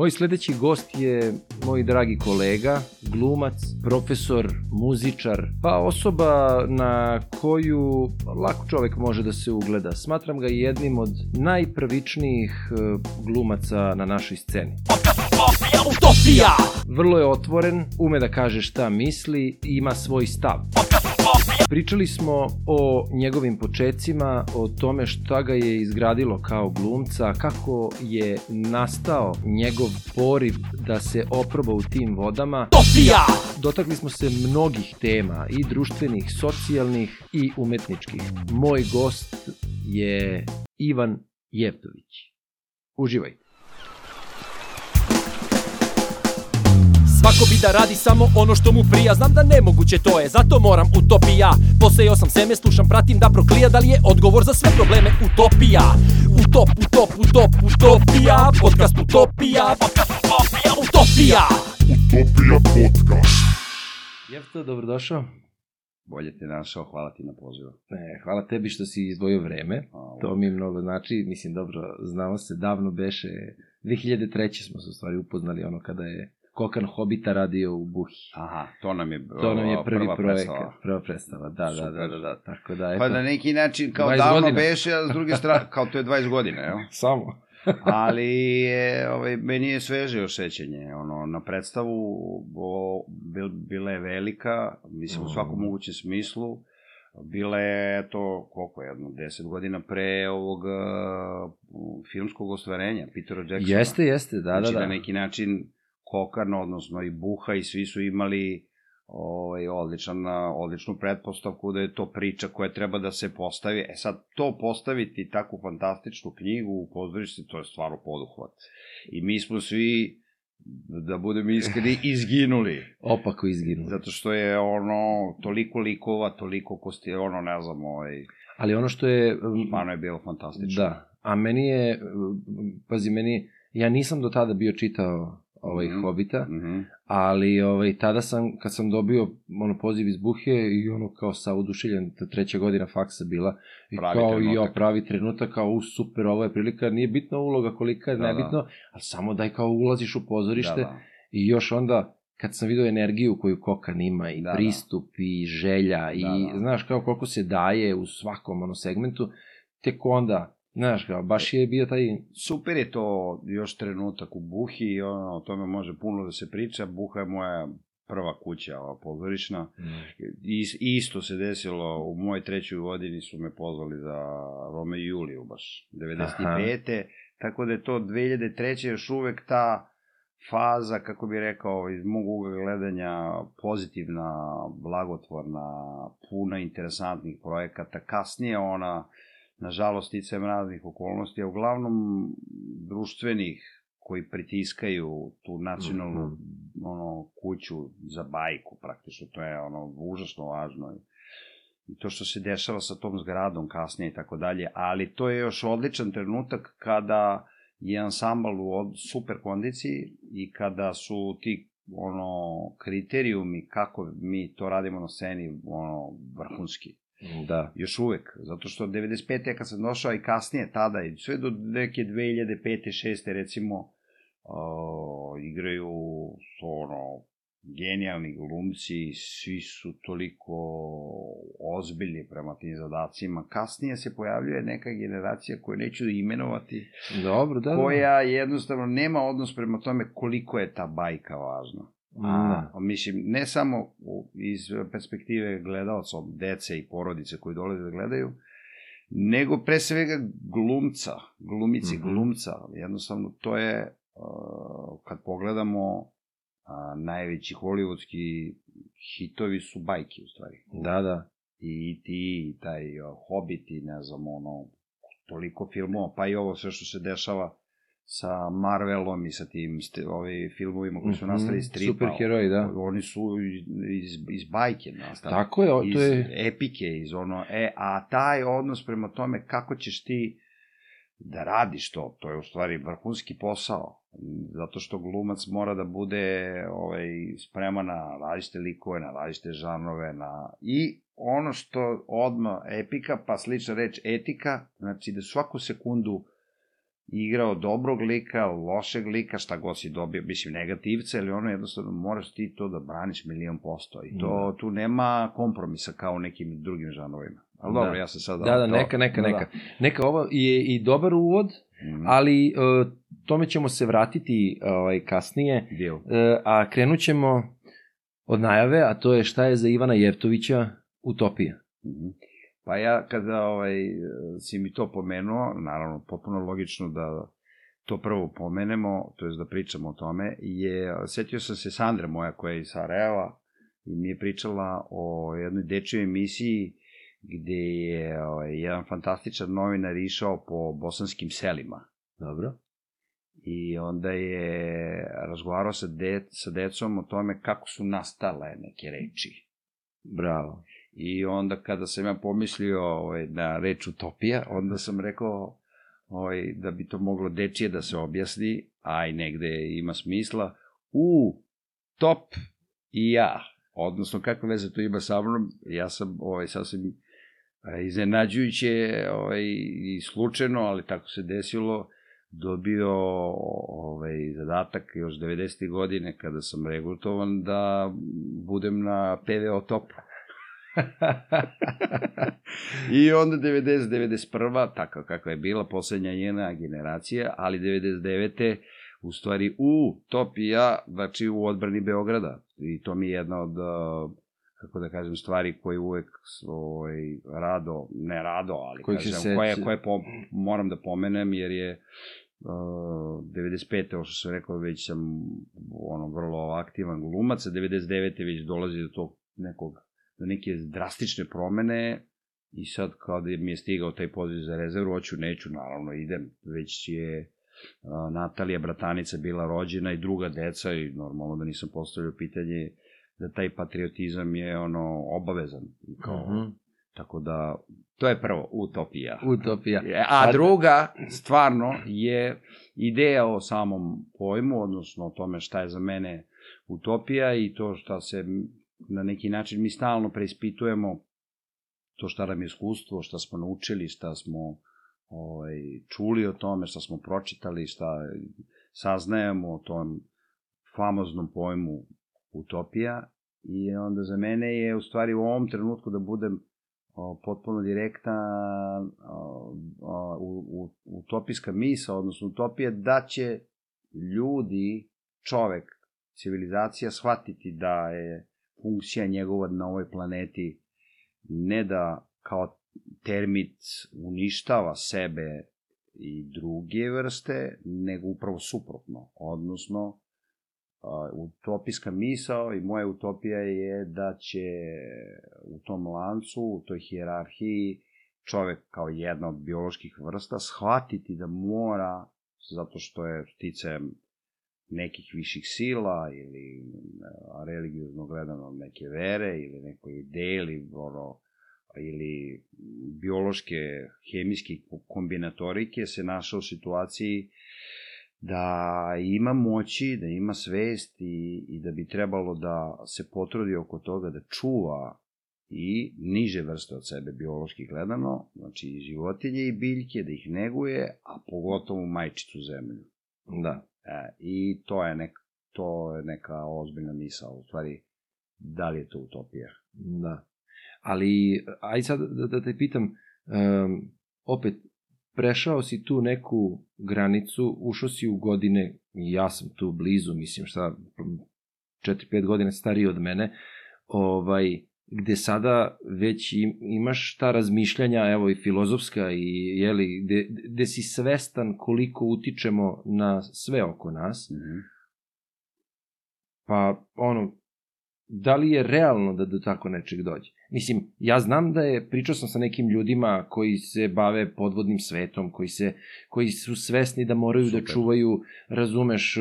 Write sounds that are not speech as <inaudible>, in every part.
Moj sledeći gost je moj dragi kolega, glumac, profesor, muzičar, pa osoba na koju lako čovek može da se ugleda. Smatram ga jednim od najprvičnijih e, glumaca na našoj sceni. Utopija! Vrlo je otvoren, ume da kaže šta misli, ima svoj stav. Pričali smo o njegovim počecima, o tome šta ga je izgradilo kao glumca, kako je nastao njegov poriv da se oproba u tim vodama. Topija! Dotakli smo se mnogih tema, i društvenih, socijalnih i umetničkih. Moj gost je Ivan Jevtović. Uživajte. Svako bi da radi samo ono što mu prija. Znam da nemoguće to je, zato moram utopija. Posejao sam seme, slušam, pratim da proklija. Da li je odgovor za sve probleme utopija? Utop, utop, utop, utopija. Podcast utopija. Podcast utopija, utopija. Utopija podcast. Jefto, dobrodošao. Bolje te našao, hvala ti na pozivu. Ne, hvala tebi što si izdvojio vreme. To mi mnogo znači, mislim, dobro, znamo se, davno beše, 2003. smo se u stvari upoznali ono kada je Kokan Hobita radio u Buhi. Aha, to nam je, to nam je prvi prva projekat, predstava. prva predstava, da, da, da, da, da, tako da, eto. Pa na neki način, kao 20 davno godina. beše, a s druge strane, <laughs> kao to je 20 godina, evo. Samo. <laughs> Ali je, ovaj, meni je sveže osjećanje, ono, na predstavu o, bil, bila je velika, mislim, u svakom Mm. mogućem smislu, bila je to, koliko je, jedno, 10 godina pre ovog uh, filmskog ostvarenja, Petera Jacksona. Jeste, jeste, da, da, znači, da. na neki način Kokan, odnosno i Buha i svi su imali ovaj, odličan, odličnu pretpostavku da je to priča koja treba da se postavi. E sad, to postaviti takvu fantastičnu knjigu u pozorište, to je stvarno poduhvat. I mi smo svi, da budem iskreni, <laughs> izginuli. Opako izginuo. Zato što je ono, toliko likova, toliko kosti, ono, ne znam, ovaj, Ali ono što je... um, stvarno je bilo fantastično. Da, a meni je, um, pazi, meni, ja nisam do tada bio čitao ovaj Mhm. Hobita, Mhm. ali ovaj, tada sam, kad sam dobio ono, poziv iz Buhe i ono kao sa udušiljen, treća godina faksa bila, i Pravi kao i ja, trenutak. pravi trenutak, kao u super, ovo je prilika, nije bitna uloga kolika je, Da, da. nebitno, ali samo daj kao ulaziš u pozorište Da, da. i još onda kad sam vidio energiju koju Kokan ima i Da, da. pristup i želja i Da, da. znaš kao koliko se daje u svakom ono segmentu, tek onda, znaš kao, baš je bio taj Super je to još trenutak u Buhi i ono, o tome može puno da se priča. Buha je moja prva kuća, ova pozorišna. I, isto se desilo, u mojoj trećoj godini su me pozvali za Rome i Juliju baš, 95. Tako da je to 2003. još uvek ta faza, kako bi rekao, iz mog ugla gledanja, pozitivna, blagotvorna, puna interesantnih projekata. Kasnije ona, nažalost, sticajem raznih okolnosti, a uglavnom društvenih koji pritiskaju tu nacionalnu Mhm. ono, kuću za bajku, praktično, to je ono, užasno važno. I to što se dešava sa tom zgradom kasnije i tako dalje, ali to je još odličan trenutak kada je ansambal u super kondiciji i kada su ti ono kriterijumi kako mi to radimo na sceni ono vrhunski Da. još uvek, zato što 95. kad sam došao i kasnije tada i sve do neke 2005. 6. recimo uh, igraju ono genijalni glumci, svi su toliko ozbiljni prema tim zadacima. Kasnije se pojavljuje neka generacija koju neću imenovati, Dobro, da. da. koja jednostavno nema odnos prema tome koliko je ta bajka važna. Da. A, mislim, ne samo iz perspektive gledalca, dece i porodice koji dolaze da gledaju, nego pre svega glumca, glumici, Mhm. glumca. Jednostavno, to je, kad pogledamo, najveći hollywoodski hitovi su bajke, u stvari. Da, da. I ti, i taj Hobbit, i ne znam, ono, toliko filmova, pa i ovo sve što se dešava sa Marvelom i sa tim st ovi filmovima koji su Mhm, nastali iz stripa. superheroji, da. Oni su iz, iz bajke nastali. Tako je, o, iz to je... epike, iz ono, e, a taj odnos prema tome kako ćeš ti da radiš to, to je u stvari vrhunski posao, zato što glumac mora da bude ovaj, spreman na različite likove, na različite žanove, na... i ono što odma epika, pa slična reč etika, znači da svaku sekundu igrao dobrog lika, lošeg lika, šta god si dobio, mislim negativca, ili ono jednostavno moraš ti to da braniš milion posto. I to, Da. tu nema kompromisa kao u nekim drugim žanovima. Ali dobro, Da. ja sam sada... Da, da, to- neka, neka, da, neka. Neka, ovo je i dobar uvod, Da. Mhm. ali e, tome ćemo se vratiti ovaj, kasnije, Deal. E, a krenut ćemo od najave, a to je šta je za Ivana Jevtovića utopija. Mhm. Pa ja kada ovaj, si mi to pomenuo, naravno potpuno logično da to prvo pomenemo, to je da pričamo o tome, je, setio sam se Sandra moja koja je iz Sarajeva i mi je pričala o jednoj dečjoj emisiji gde je ovaj, jedan fantastičan novinar išao po bosanskim selima Dobro. i onda je razgovarao sa, de, sa decom o tome kako su nastale neke reči. Bravo. I onda kada sam ja pomislio ovaj, na reč utopija, onda sam rekao ovaj, da bi to moglo dečije da se objasni, a i negde ima smisla, u top i ja. Odnosno, kakve veze to ima sa mnom, ja sam ovaj, sasvim iznenađujuće ovaj, i slučajno, ali tako se desilo, dobio ovaj, zadatak još 90. godine kada sam regrutovan da budem na PVO topu. <laughs> I onda 90, 91. tako kakva je bila poslednja njena generacija, ali 99. u stvari u top i ja, znači u odbrani Beograda. I to mi je jedna od, uh, kako da kažem, stvari koje uvek ovaj, rado, ne rado, ali Kojih se kažem, koje, seća- koje po, moram da pomenem, jer je uh, 95. ovo što sam rekao, već sam ono, vrlo aktivan glumac, a 99. već dolazi do tog nekog do neke drastične promene i sad kao da mi je stigao taj poziv za rezervu, hoću, neću, naravno idem, već je a, Natalija, bratanica, bila rođena i druga deca i normalno da nisam postavljao pitanje da taj patriotizam je ono obavezan. I Kao, Mhm. Tako da, to je prvo, utopija. Utopija. A druga, stvarno, je ideja o samom pojmu, odnosno o tome šta je za mene utopija i to šta se na neki način mi stalno preispitujemo to šta nam je iskustvo, šta smo naučili, šta smo ovaj, čuli o tome, šta smo pročitali, šta saznajemo o tom famoznom pojmu utopija i onda za mene je u stvari u ovom trenutku da budem o, potpuno direktan o, o, u, utopijska misa, odnosno utopija da će ljudi, čovek, civilizacija shvatiti da je funkcija njegova na ovoj planeti ne da kao termit uništava sebe i druge vrste, nego upravo suprotno. Odnosno, utopijska misao i moja utopija je da će u tom lancu, u toj hijerarhiji, čovek kao jedna od bioloških vrsta shvatiti da mora, zato što je sticajem nekih viših sila ili religiozno gledano neke vere ili neke ideje ili ono, ili biološke, hemijske kombinatorike se našao u situaciji da ima moći, da ima svest i, i da bi trebalo da se potrudi oko toga da čuva i niže vrste od sebe biološki gledano, znači i životinje i biljke, da ih neguje, a pogotovo majčicu zemlju. Da. E, I to je, nek, to je neka ozbiljna misa, u stvari, da li je to utopija? Da. Ali, aj sad da, da te pitam, um, opet, prešao si tu neku granicu, ušao si u godine, ja sam tu blizu, mislim, šta, 4-5 godina stariji od mene, ovaj, gde sada već im, imaš ta razmišljanja, evo i filozofska i jeli, gde, gde si svestan koliko utičemo na sve oko nas, Mm -hmm. pa ono, da li je realno da do tako nečeg dođe? Mislim, ja znam da je, pričao sam sa nekim ljudima koji se bave podvodnim svetom, koji, se, koji su svesni da moraju Super. da čuvaju, razumeš,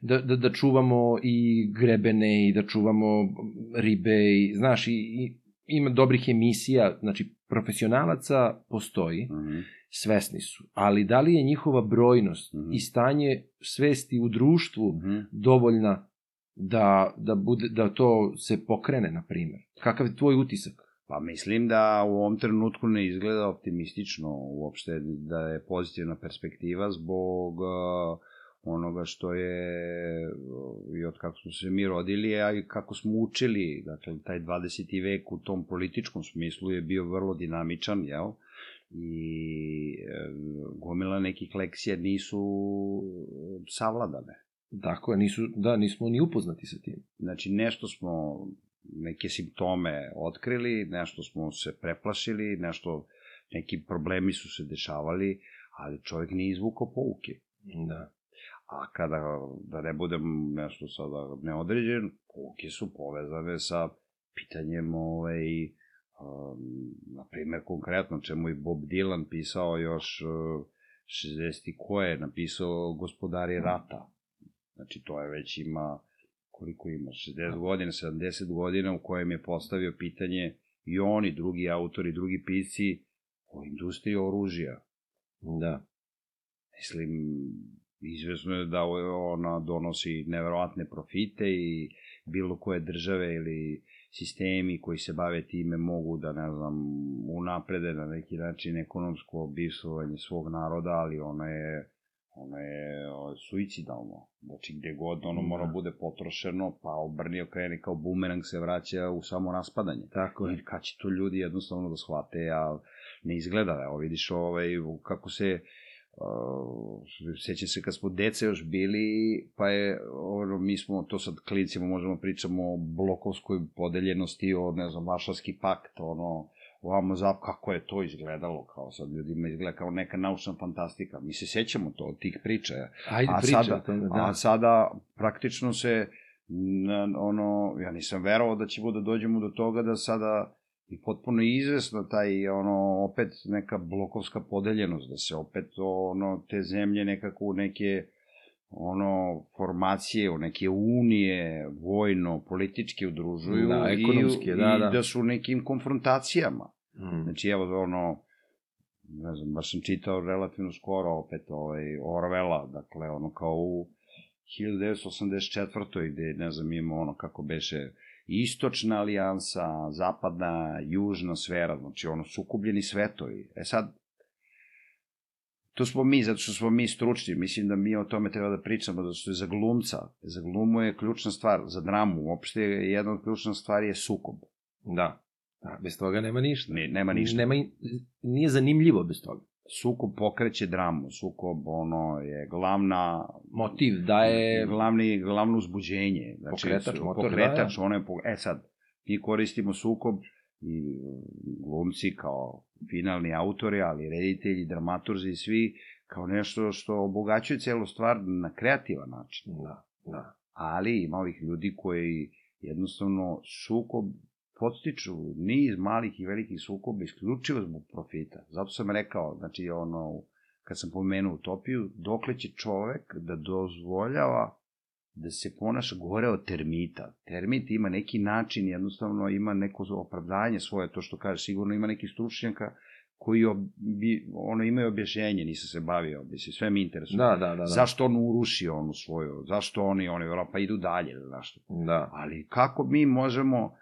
da, da, da čuvamo i grebene i da čuvamo ribe i, znaš, i, i ima dobrih emisija, znači profesionalaca postoji, Mm -hmm. svesni su, ali da li je njihova brojnost mm -hmm. i stanje svesti u društvu mm -hmm. dovoljna da, da, bude, da to se pokrene, na primjer? Kakav je tvoj utisak? Pa mislim da u ovom trenutku ne izgleda optimistično uopšte da je pozitivna perspektiva zbog uh, onoga što je uh, i od kako smo se mi rodili, a i kako smo učili, dakle taj 20. vek u tom političkom smislu je bio vrlo dinamičan, jel? I e, gomila nekih lekcija nisu savladane. Tako je, nisu, da, nismo ni upoznati sa tim. Znači, nešto smo, neke simptome otkrili, nešto smo se preplašili, nešto, neki problemi su se dešavali, ali čovjek nije izvukao pouke. Da. A kada, da ne budem nešto sada neodređen, pouke su povezane sa pitanjem ovaj, um, na primjer konkretno čemu i Bob Dylan pisao još uh, 60. ko je napisao Gospodari rata. Znači to je već ima koliko ima, 60 godina, 70 godina u kojem je postavio pitanje i oni, drugi autori, drugi pisci o industriji oružja. Da. Mislim, izvesno je da ona donosi neverovatne profite i bilo koje države ili sistemi koji se bave time mogu da, ne znam, unaprede na neki način ekonomsko obisovanje svog naroda, ali ono je ono je o, suicidalno. Znači, gde god ono mora Da. bude potrošeno, pa obrni okrene kao bumerang se vraća u samo raspadanje. Tako je. Kad će to ljudi jednostavno da shvate, a ne izgleda, evo vidiš ovaj, kako se Uh, sećam se kad smo dece još bili, pa je, ono, mi smo, to sad klincima možemo pričamo o blokovskoj podeljenosti, o, ne znam, Varšavski pakt, ono, ovamo zap, kako je to izgledalo, kao sad ljudima izgleda kao neka naučna fantastika. Mi se sećamo to, tih priča. Ajde, a pričaj sada, tome, A da. sada praktično se, ono, ja nisam verovao da ćemo da dođemo do toga da sada i potpuno izvesno taj, ono, opet neka blokovska podeljenost, da se opet, ono, te zemlje nekako u neke, ono, formacije, u neke unije, vojno, politički udružuju Da, i, ekonomske, da, i da. da su u nekim konfrontacijama. Mm. Znači, evo, ono, ne znam, baš sam čitao relativno skoro opet ovaj, Orwella, dakle, ono, kao u 1984. gde, ne znam, imamo ono kako beše istočna alijansa, zapadna, južna sfera, znači ono, sukubljeni svetovi. E sad, to smo mi, zato što smo mi stručni, mislim da mi o tome treba da pričamo, zato što je za glumca, za glumu je ključna stvar, za dramu, uopšte je jedna od ključna stvari je sukob. Da. da. Bez toga nema ništa. Ne, nema ništa. Nema, nije zanimljivo bez toga. sukob pokreće dramu, sukob ono je glavna Motiv da je... glavni glavno uzbuđenje, znači Pokretač, su- motor, pokretač, da, ono je po- e sad mi koristimo sukob i glumci kao finalni autori, ali reditelji, dramaturzi i svi kao nešto što obogaćuje celu stvar na kreativan način. Da, da. Ali ima ovih ljudi koji jednostavno sukob podstiču niz malih i velikih sukoba isključivo zbog profita. Zato sam rekao, znači ono, kad sam pomenuo utopiju, dokle će čovek da dozvoljava da se ponaša gore od termita. Termit ima neki način, jednostavno ima neko opravdanje svoje, to što kaže, sigurno ima neki stručnjaka koji ob, bi, ono imaju objašnjenje, nisam se bavio, mislim, sve mi interesuje. Da, da, da. da. Zašto on uruši onu svoju, zašto oni, oni, pa idu dalje ili nešto. Da. Ali kako mi možemo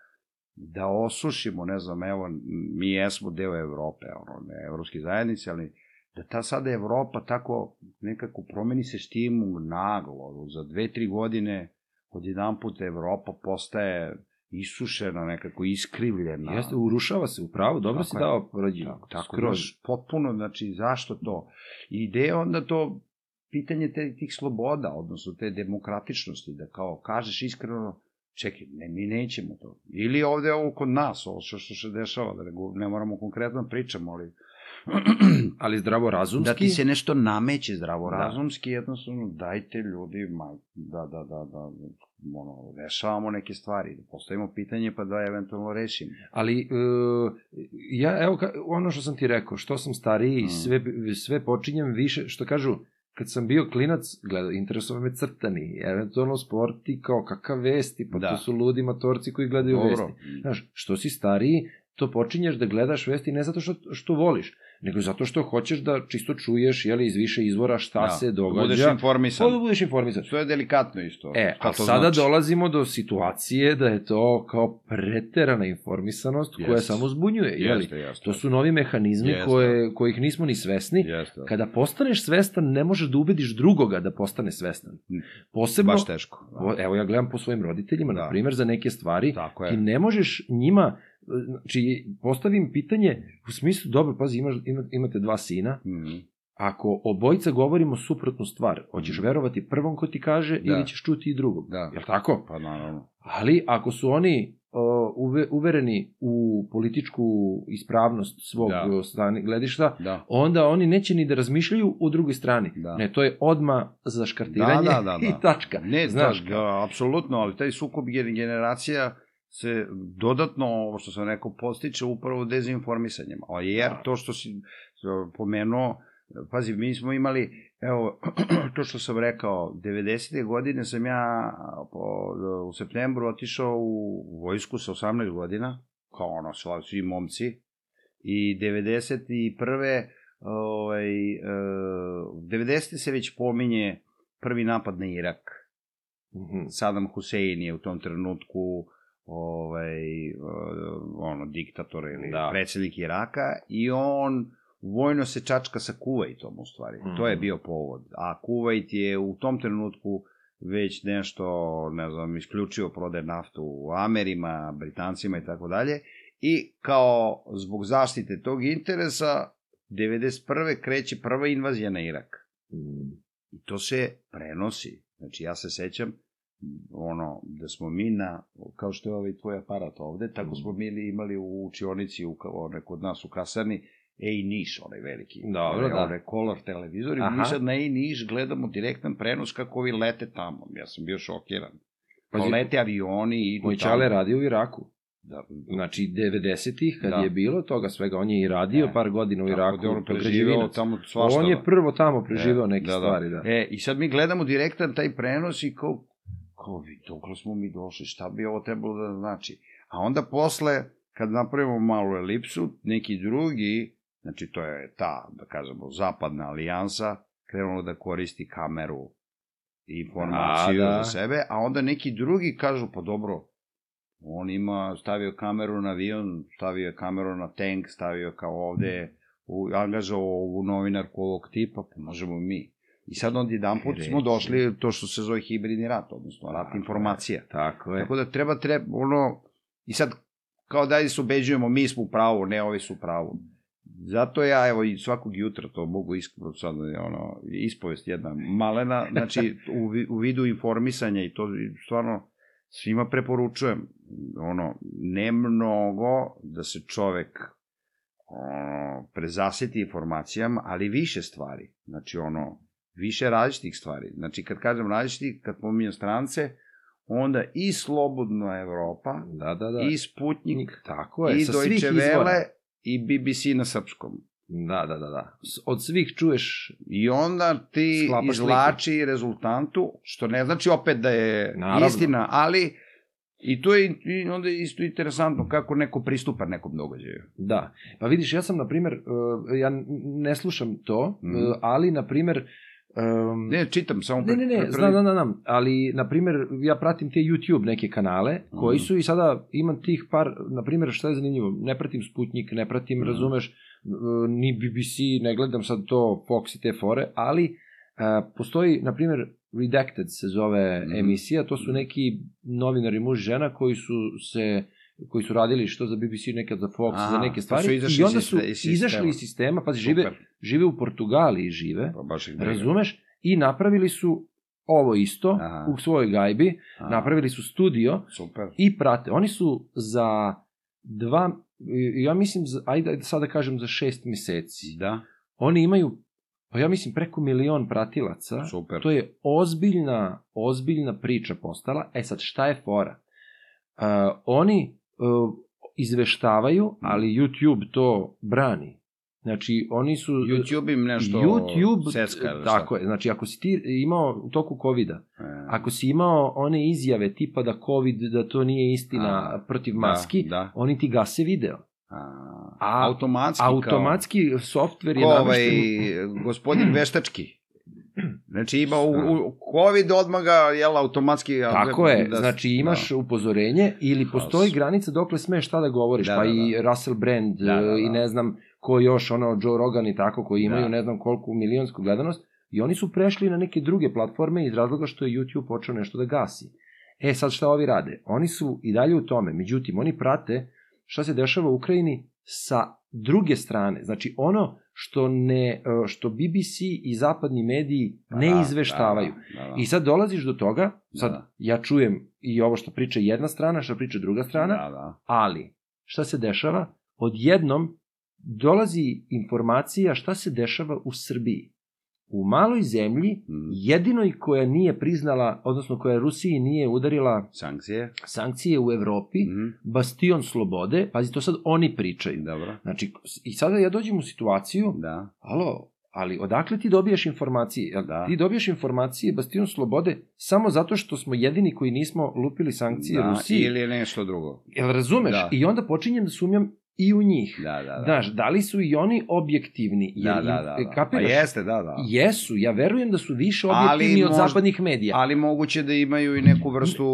da osušimo, ne znam, evo, mi jesmo deo Evrope, ono, ne evropske zajednice, ali da ta sada Evropa tako nekako promeni se štimu naglo, za dve, tri godine odjedan put Evropa postaje isušena, nekako iskrivljena. Jeste, urušava se, upravo, dobro Tako si je. dao porađenje. Tako, tako Skroz. baš potpuno, znači, zašto to? I ideja onda to pitanje te, tih sloboda, odnosno te demokratičnosti, da kao kažeš iskreno, čekaj, ne, mi nećemo to. Ili ovde ovo kod nas, ovo što, što se dešava, da ne moramo konkretno da pričamo, ali <clears throat> Ali zdravo razumski. da ti se nešto nameće zdravo Da. jednostavno dajte ljudi, maj, da, da, da, da, ono, rešavamo neke stvari, da postavimo pitanje pa da eventualno rešimo. Ali, uh, ja, evo, ka, ono što sam ti rekao, što sam stariji, Mm. sve, sve počinjem više, što kažu, kad sam bio klinac, gledao, interesovao me crtani, eventualno sport i kao kakav vesti, pa da. to su ludi matorci koji gledaju Dobro, vesti. Znaš, što si stariji, to počinješ da gledaš vesti ne zato što, što voliš, nego zato što hoćeš da čisto čuješ, jeli, iz više izvora šta Da, se da događa. budeš informisan. Da budeš informisan. To je delikatno isto. E, a sada znači? dolazimo do situacije da je to kao preterana informisanost koja Jeste. samo zbunjuje, jeli? Jeste, jeste. To su novi mehanizmi Jeste. koje, kojih nismo ni svesni. Jeste. Kada postaneš svestan, ne možeš da ubediš drugoga da postane svestan. Mm. Posebno, Baš teško. Da. evo ja gledam po svojim roditeljima, Da. na primjer, za neke stvari, Tako ti je. ne možeš njima, znači, postavim pitanje u smislu, dobro, pazi, imaš, ima- imate dva sina, Mhm. ako obojica govorimo suprotnu stvar, hoćeš Mhm. verovati prvom ko ti kaže Da. ili ćeš čuti i drugog. Da. Jel tako? Pa naravno. Ali ako su oni o, uve, uvereni u političku ispravnost svog Da. strane gledišta, Da. onda oni neće ni da razmišljaju u drugoj strani. Da. Ne, to je odma za škartiranje Da, da, da, da. <laughs> i tačka. Ne, Znaš, da, apsolutno, ali taj sukob gen- generacija se dodatno, ovo što sam rekao, postiče upravo dezinformisanjem. A jer Da. to što si e, pomenuo, pazi, mi smo imali, evo, <clears throat> to što sam rekao, 90. godine sam ja po, u septembru otišao u vojsku sa 18 godina, kao ono, sva- svi momci, i 91. Ovaj, e, 90. se već pominje prvi napad na Irak. Mhm. Saddam Hussein je u tom trenutku ovaj, uh, ono, diktator ili Da. predsednik Iraka i on vojno se čačka sa Kuvajtom u stvari. Mm. To je Mhm. bio povod. A Kuvajt je u tom trenutku već nešto, ne znam, isključivo prodaje naftu u Amerima, Britancima i tako dalje. I kao zbog zaštite tog interesa 91. kreće prva invazija na Irak. Mm. I to se prenosi. Znači, ja se sećam, ono, da smo mi na, kao što je ovaj tvoj aparat ovde, tako smo mi imali u učionici, u, one, kod nas u kasarni, Ej Niš, onaj veliki. Dobro, da. Onaj color televizor. I mi sad na Ej Niš gledamo direktan prenos kako ovi lete tamo. Ja sam bio šokiran. Pa lete avioni i Moj čale radio u Iraku. Da, Znači, 90-ih, kad Da. je bilo toga svega, on je i radio Ne. par godina u Iraku. da on preživeo građevinac. tamo svašta. On je da. prvo tamo preživeo E, neke da, da. stvari, da. E, i sad mi gledamo direktan taj prenos i kao, kao vi, dokle smo mi došli, šta bi ovo trebalo da znači? A onda posle, kad napravimo malu elipsu, neki drugi, znači to je ta, da kažemo, zapadna alijansa, krenula da koristi kameru i informaciju A, da. za sebe, a onda neki drugi kažu, pa dobro, on ima, stavio kameru na avion, stavio je kameru na tank, stavio kao ovde, u, angažao ovu novinarku ovog tipa, pa možemo mi. I sad onda jedan put smo došli to što se zove hibridni rat, odnosno rat Tako je. informacija. Tako je. Tako da treba, treba, ono, i sad, kao da se ubeđujemo, mi smo u pravu, ne ovi su u pravu. Zato ja, evo, i svakog jutra to mogu iskreno sad, ono, ispovest jedna malena, znači, u, u vidu informisanja i to stvarno svima preporučujem, ono, ne mnogo da se čovek ono, prezaseti informacijama, ali više stvari. Znači, ono, više različitih stvari. Znači, kad kažem različitih, kad pominjem strance, onda i Slobodna Evropa, Da, da, da. i Sputnik, Tako je, i sa Deutsche. Welle, i BBC na srpskom. Da, da, da, da. Od svih čuješ I onda ti Sklapaš izvlači rezultantu, što ne znači opet da je Naravno. istina, ali i to je i onda je isto interesantno kako neko pristupa nekom događaju. Da. Pa vidiš, ja sam, na primer, uh, ja ne slušam to, Mhm. uh, ali, na primer, um, Ne, čitam samo... Ne, ne, ne, pre- znam, znam, znam, ali, na primjer, ja pratim te YouTube neke kanale, koji Mhm. su i sada, imam tih par, na primjer, šta je zanimljivo, ne pratim Sputnik, ne pratim, Mhm. razumeš, ni BBC, ne gledam sad to Fox i te fore, ali uh, postoji, na primjer, Redacted se zove Mhm. emisija, to su neki novinari muž žena koji su se koji su radili što za BBC, nekad za Fox, Aha, za neke pa stvari, i onda su izašli iz sistema, pa žive. Žive u Portugaliji, žive, Pa baš ih. Razumeš? I napravili su ovo isto Aha. u svojoj gajbi, A, napravili su studio Super. i prate. Oni su za dva, ja mislim, za, ajde, ajde sad da kažem za šest meseci. Da, Oni imaju, pa ja mislim, preko milion pratilaca. super. To je ozbiljna, ozbiljna priča postala. E sad, šta je fora? Uh, oni uh, izveštavaju, ali YouTube to brani. Znači, oni su... YouTube im nešto YouTube, ili šta? tako je, znači ako si ti imao u toku covida, E, ako si imao one izjave tipa da covid, da to nije istina A, protiv da, maski, Da, oni ti gase video. A, A- automatski, Automatski softver je kao, ko ovaj, namešten... gospodin Veštački. Znači ima u, u COVID odmah ga, jel, automatski... Tako je, da- znači imaš da. upozorenje ili postoji Haos. granica dokle smeš šta da govoriš, Da, pa da, i Russell Brand Da, da, da. i ne znam ko još, ono Joe Rogan i tako, koji imaju Da. ne znam koliko milionsku gledanost i oni su prešli na neke druge platforme iz razloga što je YouTube počeo nešto da gasi. E sad šta ovi rade? Oni su i dalje u tome, međutim oni prate šta se dešava u Ukrajini sa druge strane. Znači ono što ne što BBC i zapadni mediji ne Da, izveštavaju. Da, da, da. I sad dolaziš do toga, sad Da. ja čujem i ovo što priča jedna strana, što priča druga strana, Da, da. ali šta se dešava? Odjednom dolazi informacija šta se dešava u Srbiji. U maloj zemlji, Mm. jedinoj koja nije priznala, odnosno koja Rusiji nije udarila Sankcije. sankcije u Evropi, Mhm. bastion slobode, pazi, to sad oni pričaju. Dobro. Znači, i sada ja dođem u situaciju, Da. alo, ali odakle ti dobijaš informacije? Da. Ti dobijaš informacije Bastion Slobode samo zato što smo jedini koji nismo lupili sankcije da, Rusiji. Ili nešto drugo. Jel razumeš? Da. I onda počinjem da sumnjam i u njih. Da, da, da. Znaš, da li su i oni objektivni? da, Jer da, im- da, da. Pa Kapiraš? jeste, da, da. Jesu, ja verujem da su više Ali objektivni od možda- zapadnih medija. Ali moguće da imaju i neku vrstu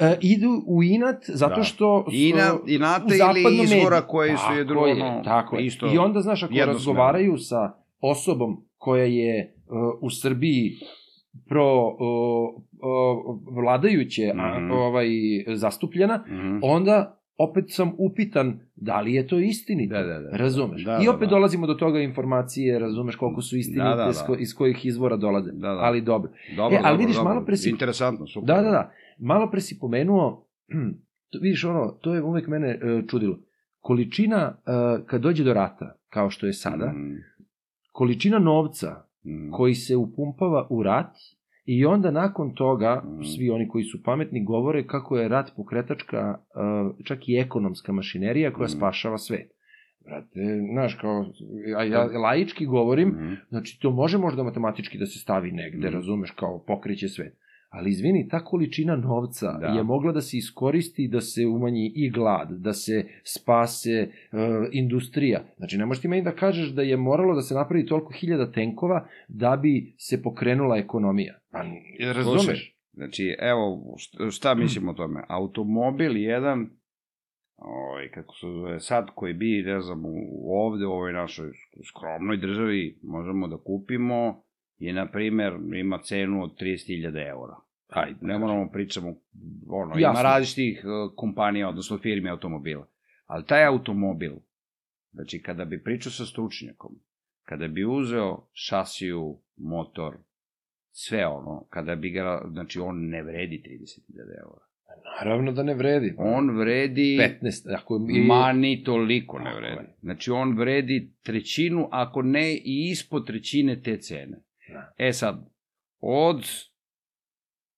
E, idu u inat zato Da. što su Ina, inate ili izvora mediju. koji su je drugo, je, tako je. isto I onda, znaš, ako razgovaraju sa osobom koja je uh, u Srbiji pro uh, uh, vladajuće a, Mhm. ovaj zastupljena, Mhm. onda opet sam upitan da li je to istinito. Da, da, da. Razumeš? Da, I da, opet da. dolazimo do toga informacije, razumeš koliko su istinite, Da, da, da. iz kojih izvora dolaze. Da, da. Ali dobro. Dobro, E, ali dobro, vidiš, dobro. malo pre si- Interesantno, super. Da, da, da. Malo pre si pomenuo, <clears throat> to, vidiš ono, to je uvek mene e, čudilo. Količina, e, kad dođe do rata, kao što je sada, Mm, količina novca mm. koji se upumpava u rat i onda nakon toga Mm. svi oni koji su pametni govore kako je rat pokretačka, e, čak i ekonomska mašinerija koja Mm. spašava svet. Brate, znaš, kao, ja, ja laički govorim, Mm. Znači, to može možda matematički da se stavi negde, Mm. razumeš, kao pokriće svet. Ali izvini, ta količina novca Da. je mogla da se iskoristi da se umanji i glad, da se spase uh, industrija. Znači, ne možeš ti meni da kažeš da je moralo da se napravi toliko hiljada tenkova da bi se pokrenula ekonomija. Pa, razumeš? Slušaj, Znači, evo, šta, šta mislim o tome? Automobil jedan, ovaj, kako se zove, sad koji bi, ne znam, ovde u ovoj našoj skromnoj državi možemo da kupimo, je, na primer, ima cenu od 30.000 eura. Ajde, Ne moramo pričamo, ono, Jasno. ima različitih uh, kompanija, odnosno firme automobila. Ali taj automobil, znači kada bi pričao sa stručnjakom, kada bi uzeo šasiju, motor, sve ono, kada bi ga, znači on ne vredi 30.000 eura. Naravno da ne vredi. On vredi, 15, ako i... ma ni toliko ne vredi. je. Znači on vredi trećinu, ako ne i ispod trećine te cene. Da. E sad, od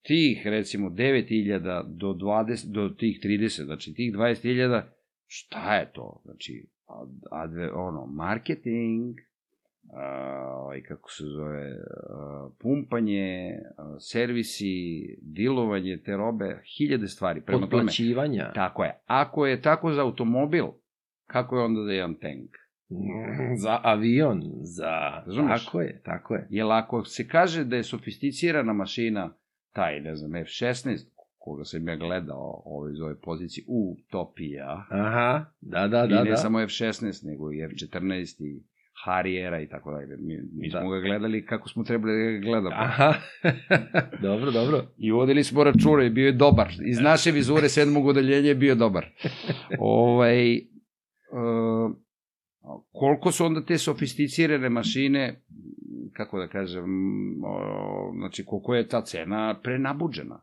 tih recimo 9000 do 20 do tih 30, znači tih 20.000, šta je to? Znači ad, adve, ono marketing, i kako se zove, a, pumpanje, a, servisi, dilovanje te robe, hiljade stvari. Prema tome, tako je. Ako je tako za automobil, kako je onda da imam tank? Mm, <laughs> Za avion, za... Razumeš? Tako je, tako je. Jer ako se kaže da je sofisticirana mašina, taj, ne znam, F-16, koga sam ja gledao ovaj, iz ove pozicije, Utopija, Aha, da, da, i da, ne da. samo F-16, nego i F-14 i Harriera i tako dalje. Mi, mi Da. smo ga gledali kako smo trebali da ga gledamo. Aha, <laughs> dobro, dobro. I vodili smo računa i bio je dobar. Iz naše vizure sedmog odeljenja je bio dobar. <laughs> ovaj, e, koliko su onda te sofisticirane mašine, kako da kažem, o, znači koliko je ta cena prenabuđena.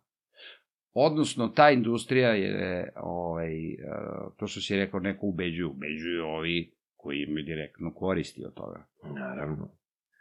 Odnosno, ta industrija je, ovaj, e, to što si rekao, neko ubeđuju, ubeđuju ovi koji imaju direktno koristi od toga. Naravno.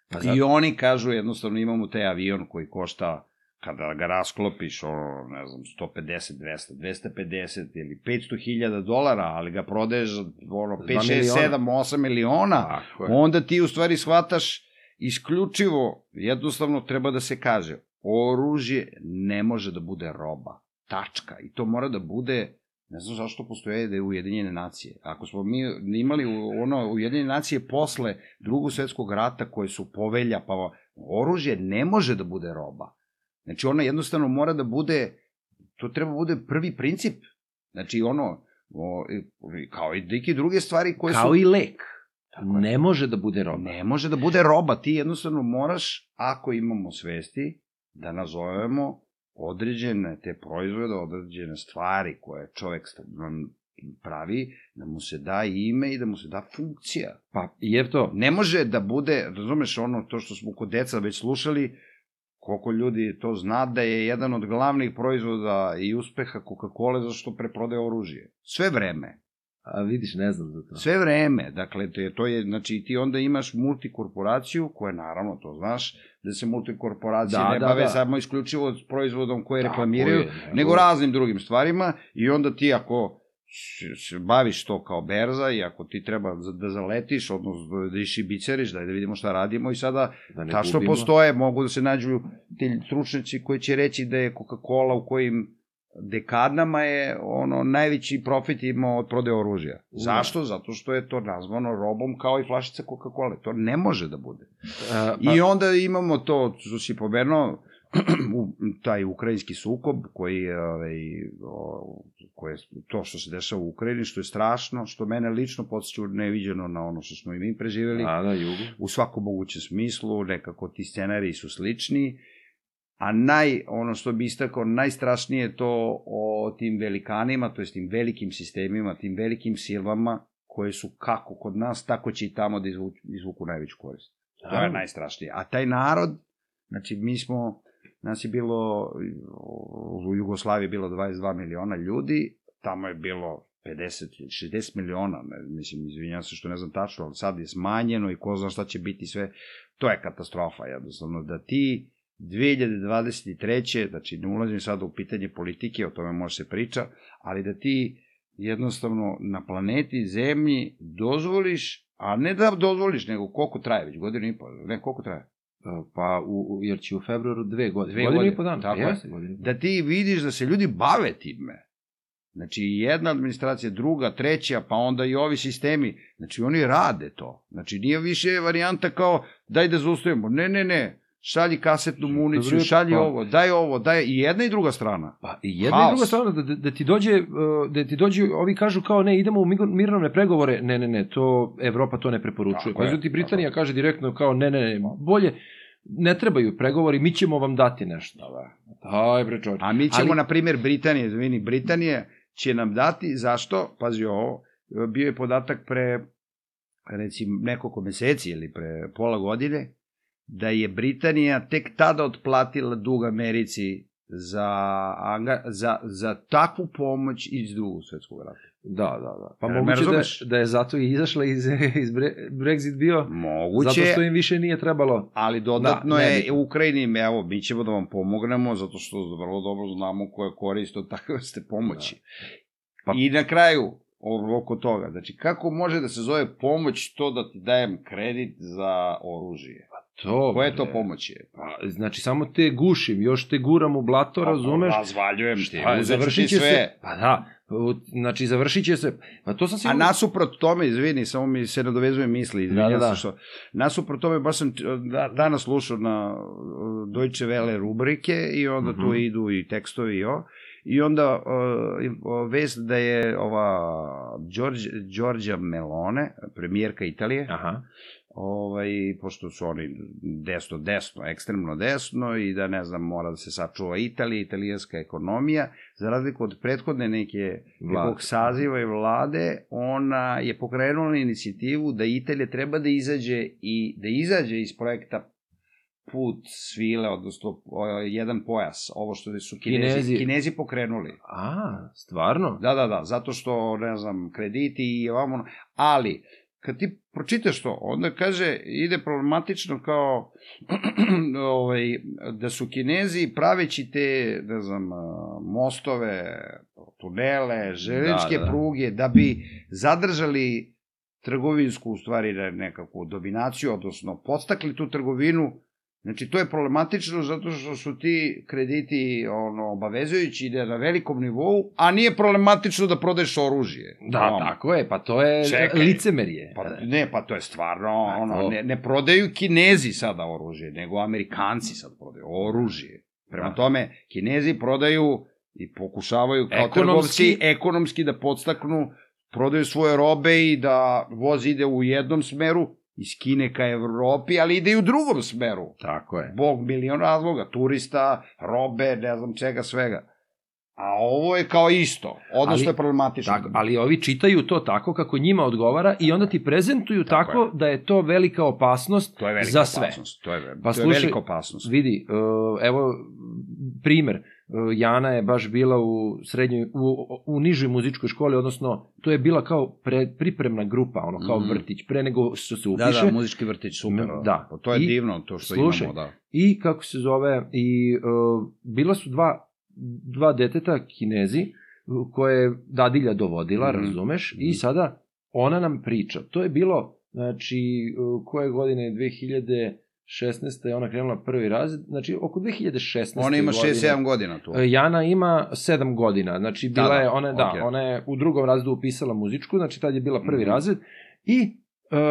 Pa I oni kažu jednostavno imamo taj avion koji košta kada ga rasklopiš, ono, ne znam, 150, 200, 250 ili 500 hiljada dolara, ali ga prodaješ ono, Za 5, dva 6, miliona. 7, 8 miliona, onda ti u stvari shvataš isključivo, jednostavno treba da se kaže, oružje ne može da bude roba. Tačka. I to mora da bude Ne znam zašto postoje da je Ujedinjene nacije. Ako smo mi imali ono Ujedinjene nacije posle drugog svetskog rata koje su povelja, pa oružje ne može da bude roba. Znači ona jednostavno mora da bude, to treba da bude prvi princip. Znači ono, o, kao i neke druge stvari koje Kao su... i lek. Tako je. Ne može da bude roba. Ne može da bude roba, ti jednostavno moraš, ako imamo svesti, da nazovemo određene te proizvode, određene stvari koje čovek pravi, da mu se da ime i da mu se da funkcija. Pa, je to. Ne može da bude, razumeš ono, to što smo kod deca već slušali, koliko ljudi to zna da je jedan od glavnih proizvoda i uspeha Coca-Cola zašto preprodaje oružje. Sve vreme. A vidiš, ne znam za to. Sve vreme, dakle, to je, to je, znači, ti onda imaš multikorporaciju, koja, naravno, to znaš, da se multikorporacije Da, ne da, bave da. samo isključivo s proizvodom koje Tako reklamiraju, je, nego- nego raznim drugim stvarima, i onda ti ako se baviš to kao berza i ako ti treba da zaletiš, odnosno da išibiceriš, daj da vidimo šta radimo i sada Da tačno gubimo. postoje, mogu da se nađu ti stručnjaci koji će reći da je Coca-Cola u kojim dekadama je ono najveći profit imao od prodaje oružja. Zašto? Zato što je to nazvano robom kao i flašica Coca-Cola. To ne može da bude. A, pa, I onda imamo to, što si pomenuo, <clears throat> taj ukrajinski sukob koji je, ovaj, koje, to što se dešava u Ukrajini, što je strašno, što mene lično podsjeća neviđeno na ono što smo i mi preživeli A, da, jugu. u svakom mogućem smislu, nekako ti scenariji su slični, a naj, ono što bi istakao, najstrašnije je to o tim velikanima, to jest tim velikim sistemima, tim velikim silama, koje su kako kod nas, tako će i tamo da izvuku, izvuku najveću korist. To je najstrašnije. A taj narod, znači mi smo, nas je bilo, u Jugoslaviji bilo 22 miliona ljudi, tamo je bilo 50, 60 miliona, ne, mislim, izvinjam se što ne znam tačno, ali sad je smanjeno i ko zna šta će biti sve, to je katastrofa jednostavno, da ti 2023. znači ne ulazim sad u pitanje politike, o tome može se priča, ali da ti jednostavno na planeti Zemlji dozvoliš, a ne da dozvoliš, nego koliko traje već, godinu i pol, ne, koliko traje? Pa, u, u, jer će u februaru dve godine. Dve godine, i po dana. tako je. Po da ti vidiš da se ljudi bave time. Znači, jedna administracija, druga, treća, pa onda i ovi sistemi. Znači, oni rade to. Znači, nije više varijanta kao, daj da zaustavimo. Ne, ne, ne. Šalji kasetnu municiju, Dobro, šalji pa- ovo, daj ovo, daj i jedna i druga strana. Pa i jedna i Haos. druga strana, da, da, da ti dođe, da ti dođe, ovi kažu kao ne, idemo u mirovne pregovore, ne, ne, ne, to Evropa to ne preporučuje. Tako Pa ti Britanija tako kaže direktno kao ne, ne, ne, bolje, ne trebaju pregovori, mi ćemo vam dati nešto. Daj bre čovječe. A mi ćemo, Ali- na primjer, Britanije, izvini, Britanije će nam dati, zašto? Pazi ovo, bio je podatak pre, recimo, nekoliko meseci ili pre pola godine, da je Britanija tek tada otplatila dug Americi za, anga, za, za takvu pomoć iz drugog svetskog rata. Da, da, da. Pa Jel me moguće da, da je zato i izašla iz, <laughs> iz Bre- Brexit bio, Moguće, zato što im više nije trebalo. ali dodatno Da, je nebitno. u Ukrajini, evo, mi ćemo da vam pomognemo, zato što vrlo dobro znamo koja korist od takve vrste pomoći. Pa- I na kraju, oko toga, znači, kako može da se zove pomoć to da ti dajem kredit za oružje? To, Koje to bre. pomoć je? Pa, znači, samo te gušim, još te guram u blato, razumeš? Razvaljujem ti, Pa, završit će sve. se, pa da, znači završit će se, pa to sam A sigurno... nasuprot tome, izvini, samo mi se nadovezuje misli, izvinjam Da, da, da. što... Nasuprot tome, baš sam da, danas slušao na uh, Deutsche Welle rubrike i onda tu Mhm. idu i tekstovi i o. I onda uh, vest da je ova Giorgia Melone, premijerka Italije, Aha, ovaj, pošto su oni desno, desno, ekstremno desno i da, ne znam, mora da se sačuva Italija, italijanska ekonomija, za razliku od prethodne neke nekog saziva i vlade, ona je pokrenula inicijativu da Italija treba da izađe i da izađe iz projekta put svile, odnosno jedan pojas, ovo što su Kinezi. kinezi, kinezi pokrenuli. a, stvarno? Da, da, da, zato što, ne znam, krediti i ovamo, ali, kad ti pročitaš to, onda kaže, ide problematično kao, <clears throat> ovaj, da su kinezi praveći te, ne znam, mostove, tunele, železničke Da, da, da. pruge, da bi zadržali trgovinsku, u stvari, ne- nekakvu dominaciju, odnosno podstakli tu trgovinu, Znači, to je problematično zato što su ti krediti ono, obavezujući ide na velikom nivou, a nije problematično da prodaješ oružje. Da, Ono, tako je, pa to je Čekaj. licemerje. Pa, ne, pa to je stvarno, A, ono, ne, ne prodaju kinezi sada oružje, nego amerikanci sad prodaju oružje. Prema Da. tome, kinezi prodaju i pokušavaju kao Ekonomski- trgovci ekonomski da podstaknu, prodaju svoje robe i da voz ide u jednom smeru, iz Kine ka Evropi, ali ide i u drugom smeru. Tako je. Bog milion razloga, turista, robe, ne znam čega, svega. A ovo je kao isto, odnosno Ali- je problematično. Tako, ali ovi čitaju to tako kako njima odgovara i onda ti prezentuju Tako tako, da je to velika opasnost to je velika za sve. opasnost. To je, Pa to je slušaj, velika opasnost. Vidi, uh, evo primer, Jana je baš bila u srednjoj, u, u nižoj muzičkoj školi, odnosno to je bila kao pre, pripremna grupa, ono kao Mhm. vrtić, pre nego što se Da, upiše. da, muzički vrtić, super. Mm, da. Pa to je I- divno, to što slušaj, imamo, da. I kako se zove, i uh, bila su dva, dva deteta kinezi koje je dadilja dovodila, Mhm. razumeš, Mhm. i sada ona nam priča. To je bilo, znači, koje godine, 2016. je ona krenula prvi razred, znači oko 2016. Ona ima godine. 6-7 godina tu. E, Jana ima 7 godina, znači bila Da, da, je, ona, je- da, okej. ona je u drugom razredu upisala muzičku, znači tad je bila prvi Mhm. razred i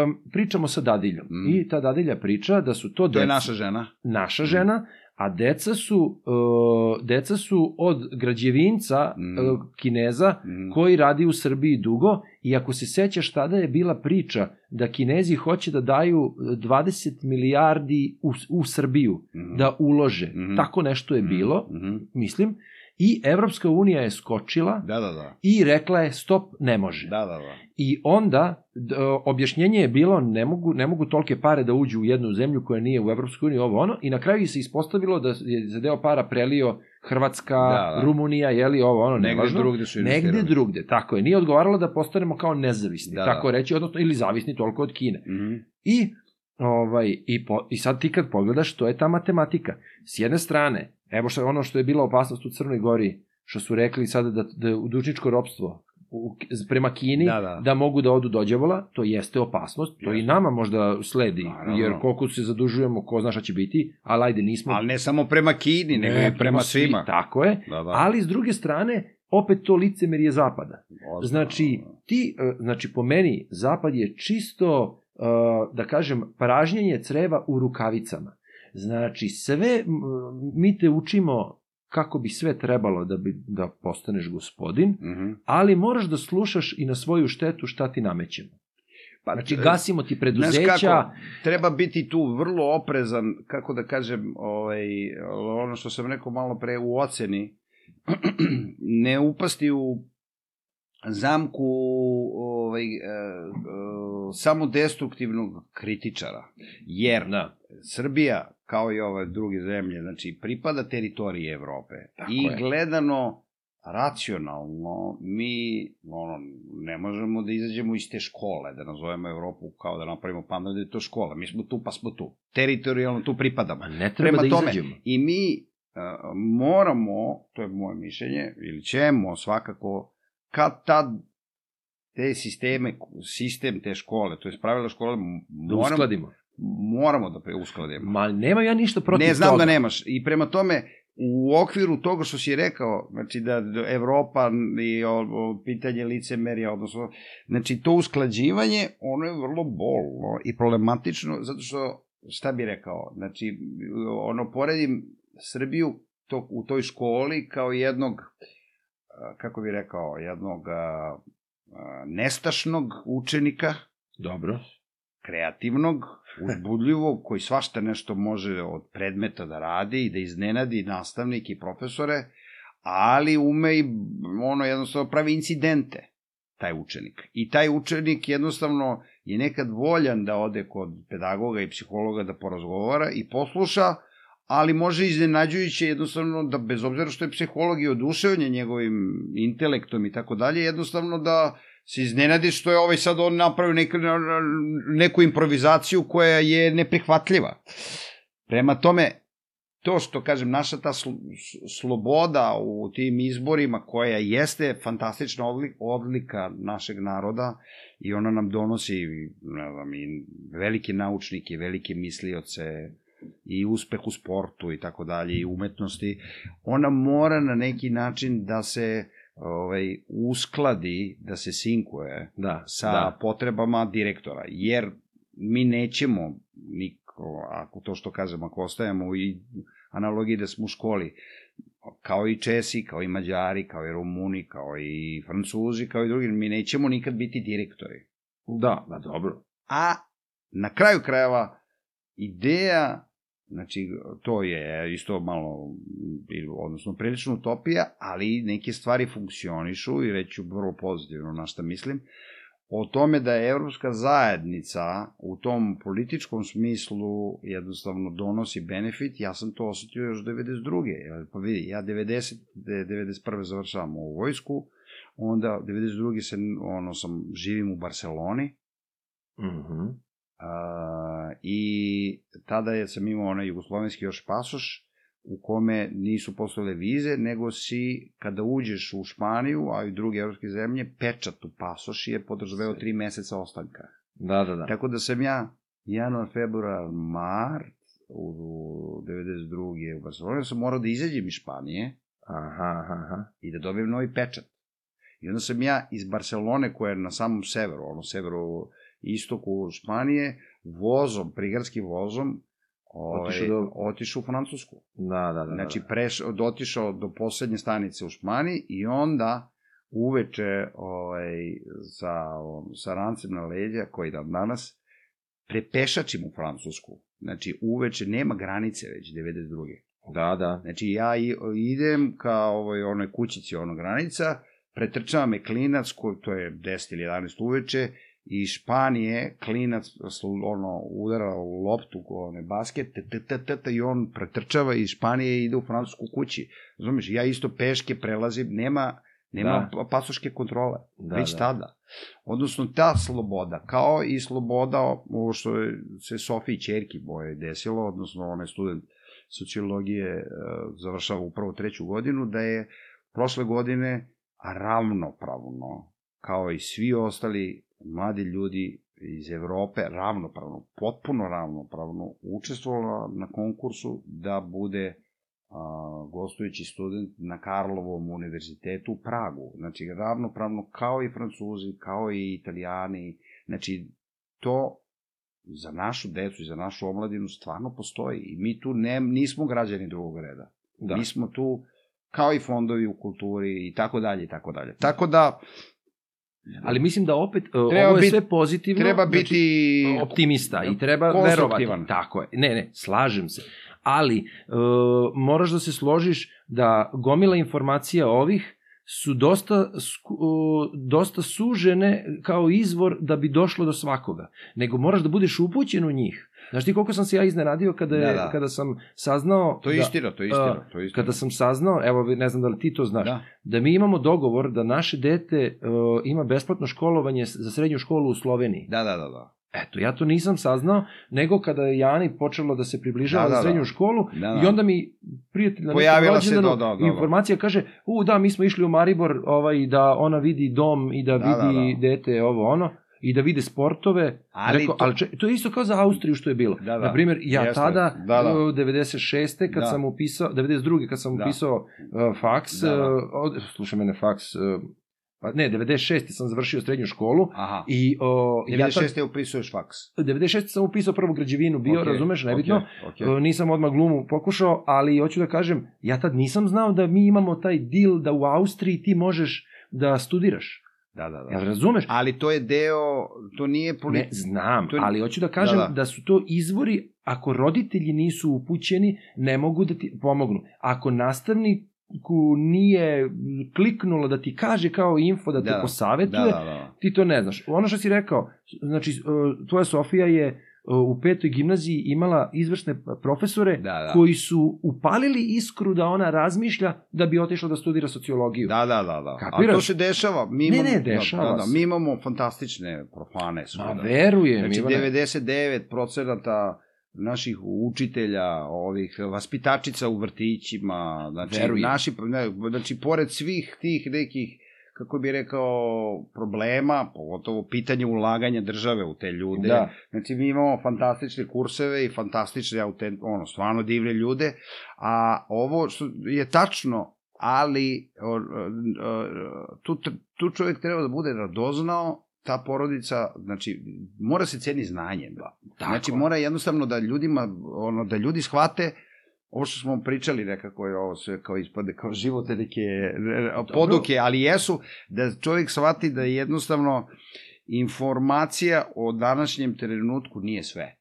um, pričamo sa dadiljom. Mhm. I ta dadilja priča da su to, To je deca- naša žena. naša žena, a deca su, uh, deca su od građevinca Mhm. uh, Kineza Mm. koji radi u Srbiji dugo i ako se sećaš tada je bila priča da Kinezi hoće da daju 20 milijardi u, u Srbiju Mhm. da ulože. Mhm. Tako nešto je Mhm. bilo, Mhm. mislim, i Evropska unija je skočila Da, da, da. i rekla je stop, ne može. Da, da, da. I onda objašnjenje je bilo ne mogu, ne mogu tolke pare da uđu u jednu zemlju koja nije u Evropskoj uniji ovo ono i na kraju se ispostavilo da je za deo para prelio Hrvatska, Da, da. Rumunija, jeli ovo ono, Negde nevažno. drugde su. Negde drugde, tako je. Nije odgovaralo da postanemo kao nezavisni, Da, tako da. reći, odnosno ili zavisni toliko od Kine. Mhm. I, ovaj, i, po, I sad ti kad pogledaš, to je ta matematika. S jedne strane, evo što ono što je bila opasnost u Crnoj Gori, što su rekli sada da, da je dužničko ropstvo u, prema Kini, Da, da. da mogu da odu dođavola, to jeste opasnost, to i Jeste. nama možda sledi, Naravno. jer koliko se zadužujemo, ko zna šta će biti, ali ajde nismo... Ali ne samo prema Kini, nego Ne, i prema svi- svima. Tako je, Da, da. ali s druge strane, opet to licemerje zapada. Ozbiljno. Znači, ti, e, znači po meni, zapad je čisto, e, da kažem, pražnjenje creva u rukavicama. Znači, sve, mi te učimo kako bi sve trebalo da, bi, da postaneš gospodin, Mhm. ali moraš da slušaš i na svoju štetu šta ti namećemo. Pa, Znači, e, gasimo ti Znaš preduzeća, kako, treba biti tu vrlo oprezan, kako da kažem, ovaj, ono što sam rekao malo pre u oceni, <clears throat> ne upasti u zamku ovaj, e, e, samo destruktivnog kritičara. Jer da, Srbija, kao i ove druge zemlje, znači pripada teritoriji Evrope. Tako I je. gledano racionalno, mi ono, ne možemo da izađemo iz te škole, da nazovemo Evropu kao da napravimo pamet da je to škola. Mi smo tu pa smo tu. Teritorijalno tu pripadamo. ne treba Prema da tome, izađemo. I mi uh, moramo, to je moje mišljenje, ili ćemo svakako, kad tad te sisteme, sistem te škole, to je pravila škole, Da moramo, uskladimo. moramo da preuskladimo. Ma nemam ja ništa protiv Ne znam toga. da nemaš. I prema tome, u okviru toga što si rekao, znači da da Evropa i o, o, pitanje licemerja, odnosno, znači to usklađivanje, ono je vrlo bolno i problematično, zato što, šta bi rekao, znači, ono, poredim Srbiju to, u toj školi kao jednog, a, kako bi rekao, jednog a, nestašnog učenika, Dobro. kreativnog, uzbudljivog, koji svašta nešto može od predmeta da radi i da iznenadi nastavnike i profesore, ali ume i ono jednostavno pravi incidente, taj učenik. I taj učenik jednostavno je nekad voljan da ode kod pedagoga i psihologa da porazgovara i posluša, ali može iznenađujuće jednostavno da bez obzira što je psiholog i oduševljen njegovim intelektom i tako dalje, jednostavno da se iznenadi što je ovaj sad on napravio neku, neku improvizaciju koja je neprihvatljiva. Prema tome, to što kažem, naša ta sl sloboda u tim izborima koja jeste fantastična odlika našeg naroda i ona nam donosi ne znam, i velike naučnike, velike mislioce, i uspeh u sportu i tako dalje i umetnosti, ona mora na neki način da se ovaj, uskladi, da se sinkuje Da, sa da. potrebama direktora, jer mi nećemo niko, ako to što kažem, ako ostajemo i analogiji da smo u školi, kao i Česi, kao i Mađari, kao i Rumuni, kao i Francuzi, kao i drugi, mi nećemo nikad biti direktori. Da, da, dobro. A na kraju krajeva ideja, znači to je isto malo, odnosno prilično utopija, ali neke stvari funkcionišu i reću vrlo pozitivno na šta mislim, o tome da je evropska zajednica u tom političkom smislu jednostavno donosi benefit, ja sam to osetio još 92. Jer, Pa vidi, ja 90, 91. završavam u vojsku, onda 92. se, ono, sam, živim u Barceloni, Mhm. I tada je sam imao onaj jugoslovenski još pasoš, u kome nisu postojale vize, nego si, kada uđeš u Španiju, a i druge evropske zemlje, pečat u pasoš je podrazumeo tri meseca ostanka. Da, da, da. Tako da sam ja januar, februar, mart u 92. u Barceloni sam morao da izađem iz Španije Aha, aha, aha. i da dobijem novi pečat. I onda sam ja iz Barcelone, koja je na samom severu, ono severu istoku Španije, vozom, prigradskim vozom, ovaj, Otišao do- otišao u Francusku. Da, da, da. Znači, da. prešao, dotišao do poslednje stanice u Španiji i onda uveče ovaj, sa, sa rancem na leđa, koji da danas, prepešačim u Francusku. Znači, uveče nema granice već, 92. Da, da. Znači, ja idem ka ovoj, onoj kućici, ono granica, pretrčava me klinac, ko, to je 10 ili 11 uveče, i Španije klinac ono, udara u loptu, one basket, t, t, t, t, i on pretrčava iz Španije i ide u francusku kući. Razumiješ, ja isto peške prelazim, nema, nema Da. da. pasoške kontrole, Da, već da. da. tada. Odnosno, ta sloboda, kao i sloboda, ovo što je se Sofiji Čerki boje desilo, odnosno onaj student sociologije e, završava upravo treću godinu, da je prošle godine ravnopravno, kao i svi ostali mladi ljudi iz Evrope, ravnopravno, potpuno ravnopravno, učestvovala na konkursu da bude a, gostujući student na Karlovom univerzitetu u Pragu. Znači, ravnopravno kao i Francuzi, kao i Italijani. Znači, to za našu decu i za našu omladinu stvarno postoji. I mi tu ne, nismo građani drugog reda. Da. Mi smo tu kao i fondovi u kulturi i tako dalje i tako dalje. Tako da Ali mislim da opet, e, Treba ovo je bit- sve pozitivno. treba znači, biti optimista i treba verovati. Tako je. Ne, ne, slažem se. Ali e, moraš da se složiš da gomila informacija ovih su dosta, o, dosta sužene kao izvor da bi došlo do svakoga. Nego moraš da budeš upućen u njih. Znaš ti koliko sam se ja iznenadio kada, je, Da, da. kada sam saznao... To je da, istina, to je istina, to je istina. Kada sam saznao, evo ne znam da li ti to znaš, Da. da mi imamo dogovor da naše dete uh, ima besplatno školovanje za srednju školu u Sloveniji. Da, da, da, da. Eto, ja to nisam saznao, nego kada je Jani počelo da se približava Da, da, za srednju da. školu Da, da. i onda mi prijatelj na Pojavila se, da, da, da, da. informacija kaže, u da, mi smo išli u Maribor ovaj, da ona vidi dom i da, Da, vidi da, da. dete ovo ono i da vide sportove. Ali Rekao, to- ali če, to je isto kao za Austriju što je bilo. Da, da. Na primjer, ja Jeste. tada, Da, da. u 96. kad Da. sam upisao, 92. kad sam Da. upisao uh, faks, Da, da. uh, od, slušaj mene faks, uh, pa ne, 96. sam završio srednju školu Aha. i o, ja tad, 96. upisuješ faks. 96. sam upisao prvu građevinu, bio, Ok, razumeš, nebitno. ok, ok. E, Nisam odmah glumu pokušao, ali hoću da kažem, ja tad nisam znao da mi imamo taj deal da u Austriji ti možeš da studiraš. Da, da, da. Jel razumeš? Ali to je deo, to nije Ne, politika. znam, to je- ali hoću da kažem da, Da, da. su to izvori, ako roditelji nisu upućeni, ne mogu da ti pomognu. Ako nastavniku nije kliknulo da ti kaže kao info da te Da, posavetuje, Da, da, da. ti to ne znaš. Ono što si rekao, znači, tvoja Sofija je u petoj gimnaziji imala izvrsne profesore Da, da. koji su upalili iskru da ona razmišlja da bi otišla da studira sociologiju. Da, da, da, da. Kapiraš? A to se dešava. Mi Ne, imamo, ne, dešava Da, da, da, se. mi imamo fantastične profane. Ma verujem, Znači, Ivane. 99% naših učitelja, ovih vaspitačica u vrtićima, znači, Verujem. naši, ne, znači, pored svih tih nekih kako bi rekao, problema, pogotovo pitanje ulaganja države u te ljude. Da. Znači, mi imamo fantastične kurseve i fantastične, autent, ono, stvarno divne ljude, a ovo što je tačno, ali o, o, o, tu, tu čovjek treba da bude radoznao, ta porodica, znači, mora se ceni znanje. Da. Tako Znači, mora jednostavno da ljudima, ono, da ljudi shvate ovo što smo pričali nekako je ovo sve kao ispade kao živote neke poduke, ali jesu da čovjek shvati da jednostavno informacija o današnjem trenutku nije sve.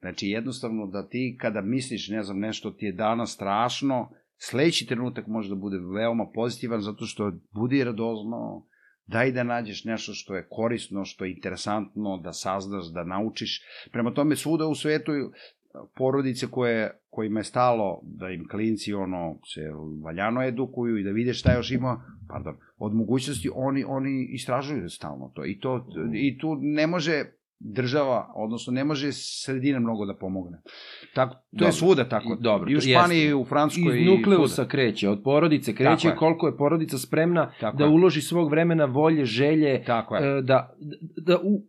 Znači jednostavno da ti kada misliš ne znam nešto ti je danas strašno, sledeći trenutak može da bude veoma pozitivan zato što budi radozno, daj da nađeš nešto što je korisno, što je interesantno, da saznaš, da naučiš. Prema tome svuda u svetu porodice koje, kojima je stalo da im klinci ono se valjano edukuju i da vide šta još ima, pardon, od mogućnosti oni oni istražuju stalno to i to i tu ne može država, odnosno ne može sredina mnogo da pomogne. Tako, to Dobro. je svuda tako. I- dobro, I u Španiji, jeste. i u Francuskoj. Iz i nukleusa svuda. kreće, od porodice Tako kreće je. koliko je porodica spremna Tako da je. uloži svog vremena, volje, želje, Tako je. e, da, da u,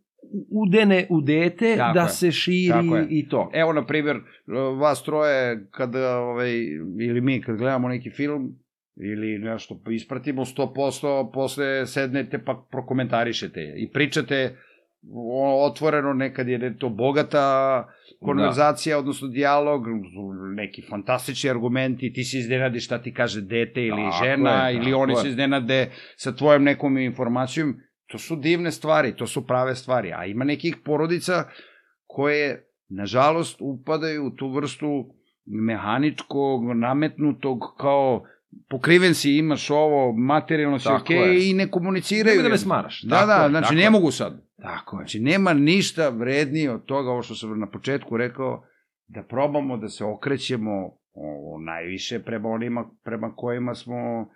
udene u dete, Tako da je. se širi i to. Evo, na primjer, vas troje, kada, ovaj, ili mi, kad gledamo neki film, ili nešto ispratimo 100%, posle sednete pa prokomentarišete i pričate otvoreno, nekad je to bogata konverzacija, da. odnosno dijalog, neki fantastični argumenti, ti se iznenadiš šta ti kaže dete ili Tako žena, je, ili oni je. se iznenade sa tvojom nekom informacijom, to su divne stvari, to su prave stvari, a ima nekih porodica koje, nažalost, upadaju u tu vrstu mehaničkog, nametnutog, kao pokriven si, imaš ovo, materijalno si okej je. i ne komuniciraju. Nemoj da me smaraš. Da, Tako da, je, znači ne je. mogu sad. Tako je. Znači nema ništa vrednije od toga, ovo što sam na početku rekao, da probamo da se okrećemo o, najviše prema onima prema kojima smo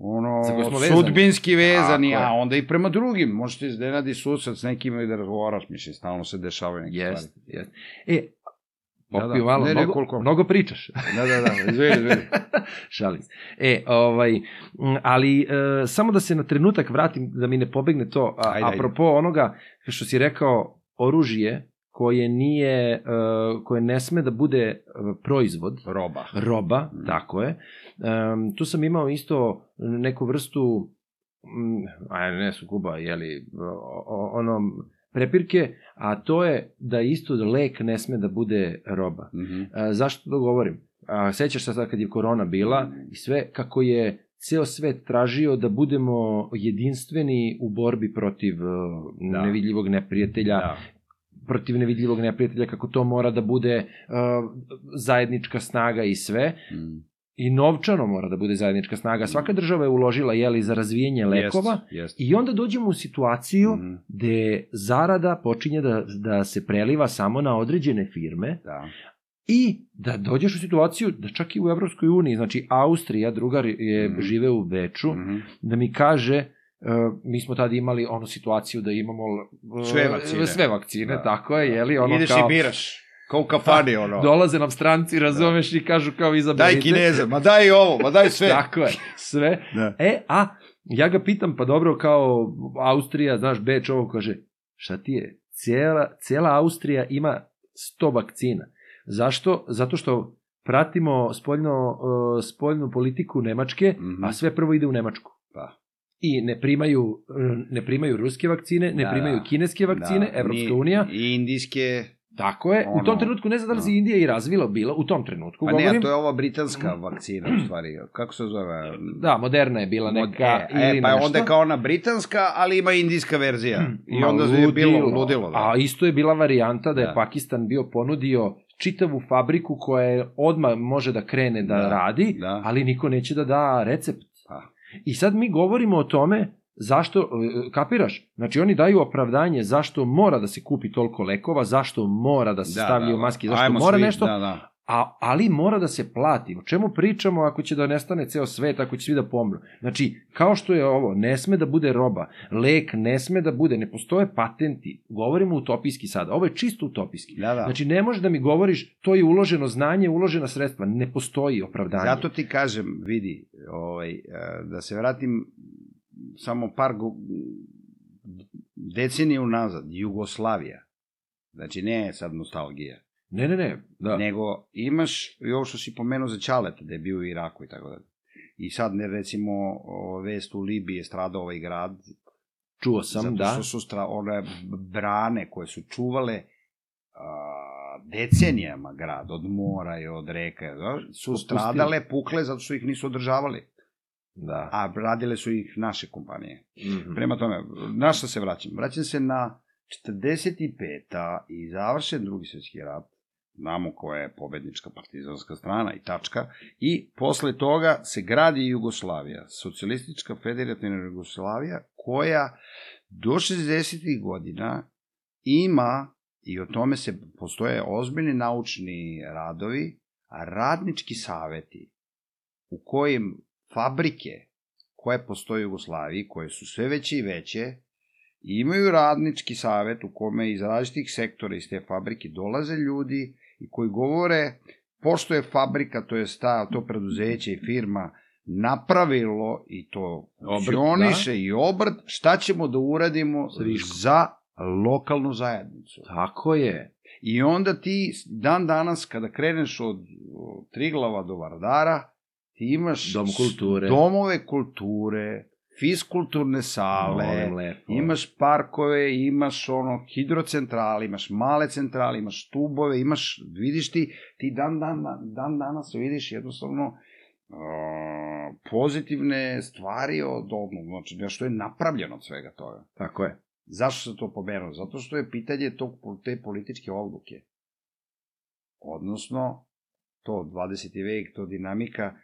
ono, sudbinski vezani, a onda i prema drugim. Možete iznenadi susret s nekim i da razgovaraš, mislim, stalno se dešavaju neke stvari. Jest, jest. E, Da, popio da. malo, Ne, ne, mnogo, koliko? mnogo pričaš. Da, da, da, izvini, izvini. <laughs> Šalim se. E, ovaj, ali e, samo da se na trenutak vratim, da mi ne pobegne to, a, Ajde, ajde. apropo onoga što si rekao, oružje koje nije, e, koje ne sme da bude e, proizvod, Roba. roba, Mhm. tako je. Um, tu sam imao isto neku vrstu, mm, a ne su kuba, jeli, o- o- ono, prepirke, a to je da isto lek ne sme da bude roba. Mhm. A, zašto to govorim? A, sećaš se sad kad je korona bila i sve, kako je ceo svet tražio da budemo jedinstveni u borbi protiv Da. nevidljivog neprijatelja, Da. Protiv nevidljivog neprijatelja, kako to mora da bude uh, zajednička snaga i sve. Mm. I novčano mora da bude zajednička snaga. Svaka država je uložila jeli, za razvijenje lekova Jest, jest. i onda dođemo u situaciju Mhm. gde zarada počinje da, da se preliva samo na određene firme Da. i da dođeš u situaciju da čak i u Evropskoj uniji, znači Austrija, drugar je Mhm. žive u Beču, Mhm. da mi kaže Uh, mi smo tada imali onu situaciju da imamo uh, Sve vakcine. sve vakcine, Da, tako je, da. jeli, ono Ideš kao, i biraš. Kao u kafani, ono. dolaze nam stranci, razumeš, i kažu kao izaberite. Daj kineze, ma daj ovo, ma daj sve. <laughs> Tako je, sve. Da. E, a ja ga pitam, pa dobro, kao Austrija, znaš, Beč ovo kaže, šta ti je, cijela, cijela Austrija ima 100 vakcina. Zašto? Zato što pratimo spoljno, uh, spoljnu politiku Nemačke, Mhm. a sve prvo ide u Nemačku. Pa. I ne primaju, ne primaju ruske vakcine, ne Da, primaju da. kineske vakcine, Da, Evropska ni- unija. I indijske... Tako je. u ono, tom trenutku ne znam da li se da. Indija i razvila bila, u tom trenutku Pa ne, govorim. a to je ova britanska vakcina, u stvari. Kako se zove? Da, moderna je bila neka e, ili e, pa nešto. onda je kao ona britanska, ali ima indijska verzija. I Ma, onda je bilo ludilo. Da. A isto je bila varijanta da je Da. Pakistan bio ponudio čitavu fabriku koja je odmah može da krene da, Da, radi, da. ali niko neće da da recept. I sad mi govorimo o tome zašto, e, kapiraš? Znači oni daju opravdanje zašto mora da se kupi toliko lekova, zašto mora da se Da, stavljaju da, maske, da. zašto Ajmo mora svi, nešto, Da, da. A, ali mora da se plati. O čemu pričamo ako će da nestane ceo svet, ako će svi da pomru? Znači, kao što je ovo, ne sme da bude roba, lek ne sme da bude, ne postoje patenti. Govorimo utopijski sada, ovo je čisto utopijski. Da, da. Znači, ne možeš da mi govoriš, to je uloženo znanje, uložena sredstva. Ne postoji opravdanje. Zato ti kažem, vidi, ovaj, e, da se vratim samo par go, decenije unazad, Jugoslavija, znači ne sad nostalgija, Ne, ne, ne, da. nego imaš i ovo što si pomenuo za Čaleta, da je bio u Iraku i tako dalje. I sad, ne, recimo, vest u Libiji je stradao ovaj grad, Čuo sam, zato da. što su stra, one brane koje su čuvale a, decenijama grad, od mora i od reka, znaš, su stradale, pukle, zato što ih nisu održavali. Da. A radile su ih naše kompanije. Mhm. Prema tome, na šta se vraćam? Vraćam se na 45. i završen drugi svjetski rat, znamo koja je pobednička partizanska strana i tačka, i posle toga se gradi Jugoslavija, socijalistička federativna Jugoslavija, koja do 60. godina ima, i o tome se postoje ozbiljni naučni radovi, radnički saveti, u kojim fabrike koje postoje u Jugoslaviji, koje su sve veće i veće, i imaju radnički savet u kome iz različitih sektora iz te fabrike dolaze ljudi i koji govore pošto je fabrika, to je sta, to preduzeće i firma napravilo i to funkcioniše i obrt, šta ćemo da uradimo za lokalnu zajednicu. Tako je. I onda ti dan danas kada kreneš od, od Triglava do Vardara, ti imaš Dom kulture. domove kulture, fiskulturne sale, lepo. imaš parkove, imaš ono hidrocentrale, imaš male centrale, imaš stubove, imaš, vidiš ti, ti dan, dan, dan danas vidiš jednostavno uh, pozitivne stvari od odnog, znači nešto je napravljeno od svega toga. Tako je. Zašto se to pomenuo? Zato što je pitanje tog, te političke odluke. Odnosno, to 20. vek, to dinamika,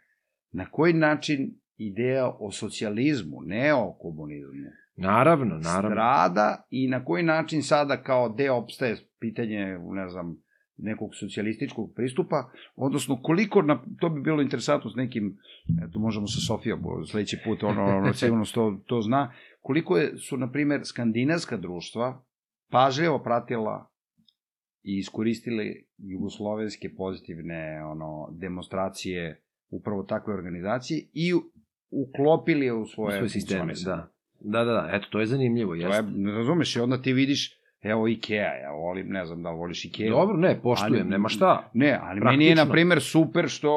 na koji način ideja o socijalizmu, ne o komunizmu, Naravno, naravno. strada i na koji način sada kao deo opstaje pitanje, ne znam, nekog socijalističkog pristupa, odnosno koliko, na, to bi bilo interesantno s nekim, eto možemo sa Sofijom sledeći put, ono, ono <laughs> sigurno to, to zna, koliko je, su, na primer, skandinavska društva pažljivo pratila i iskoristili jugoslovenske pozitivne ono demonstracije upravo takve organizacije i uklopili je u svoje, Svoje sisteme, da. Da, da, da, eto, to je zanimljivo, To je, ne razumeš, i onda ti vidiš, evo Ikea, ja volim, ne znam da li voliš Ikea. Dobro, ne, poštujem, Ali- nema šta. Ne, ali Praktično. meni je, na primer, super što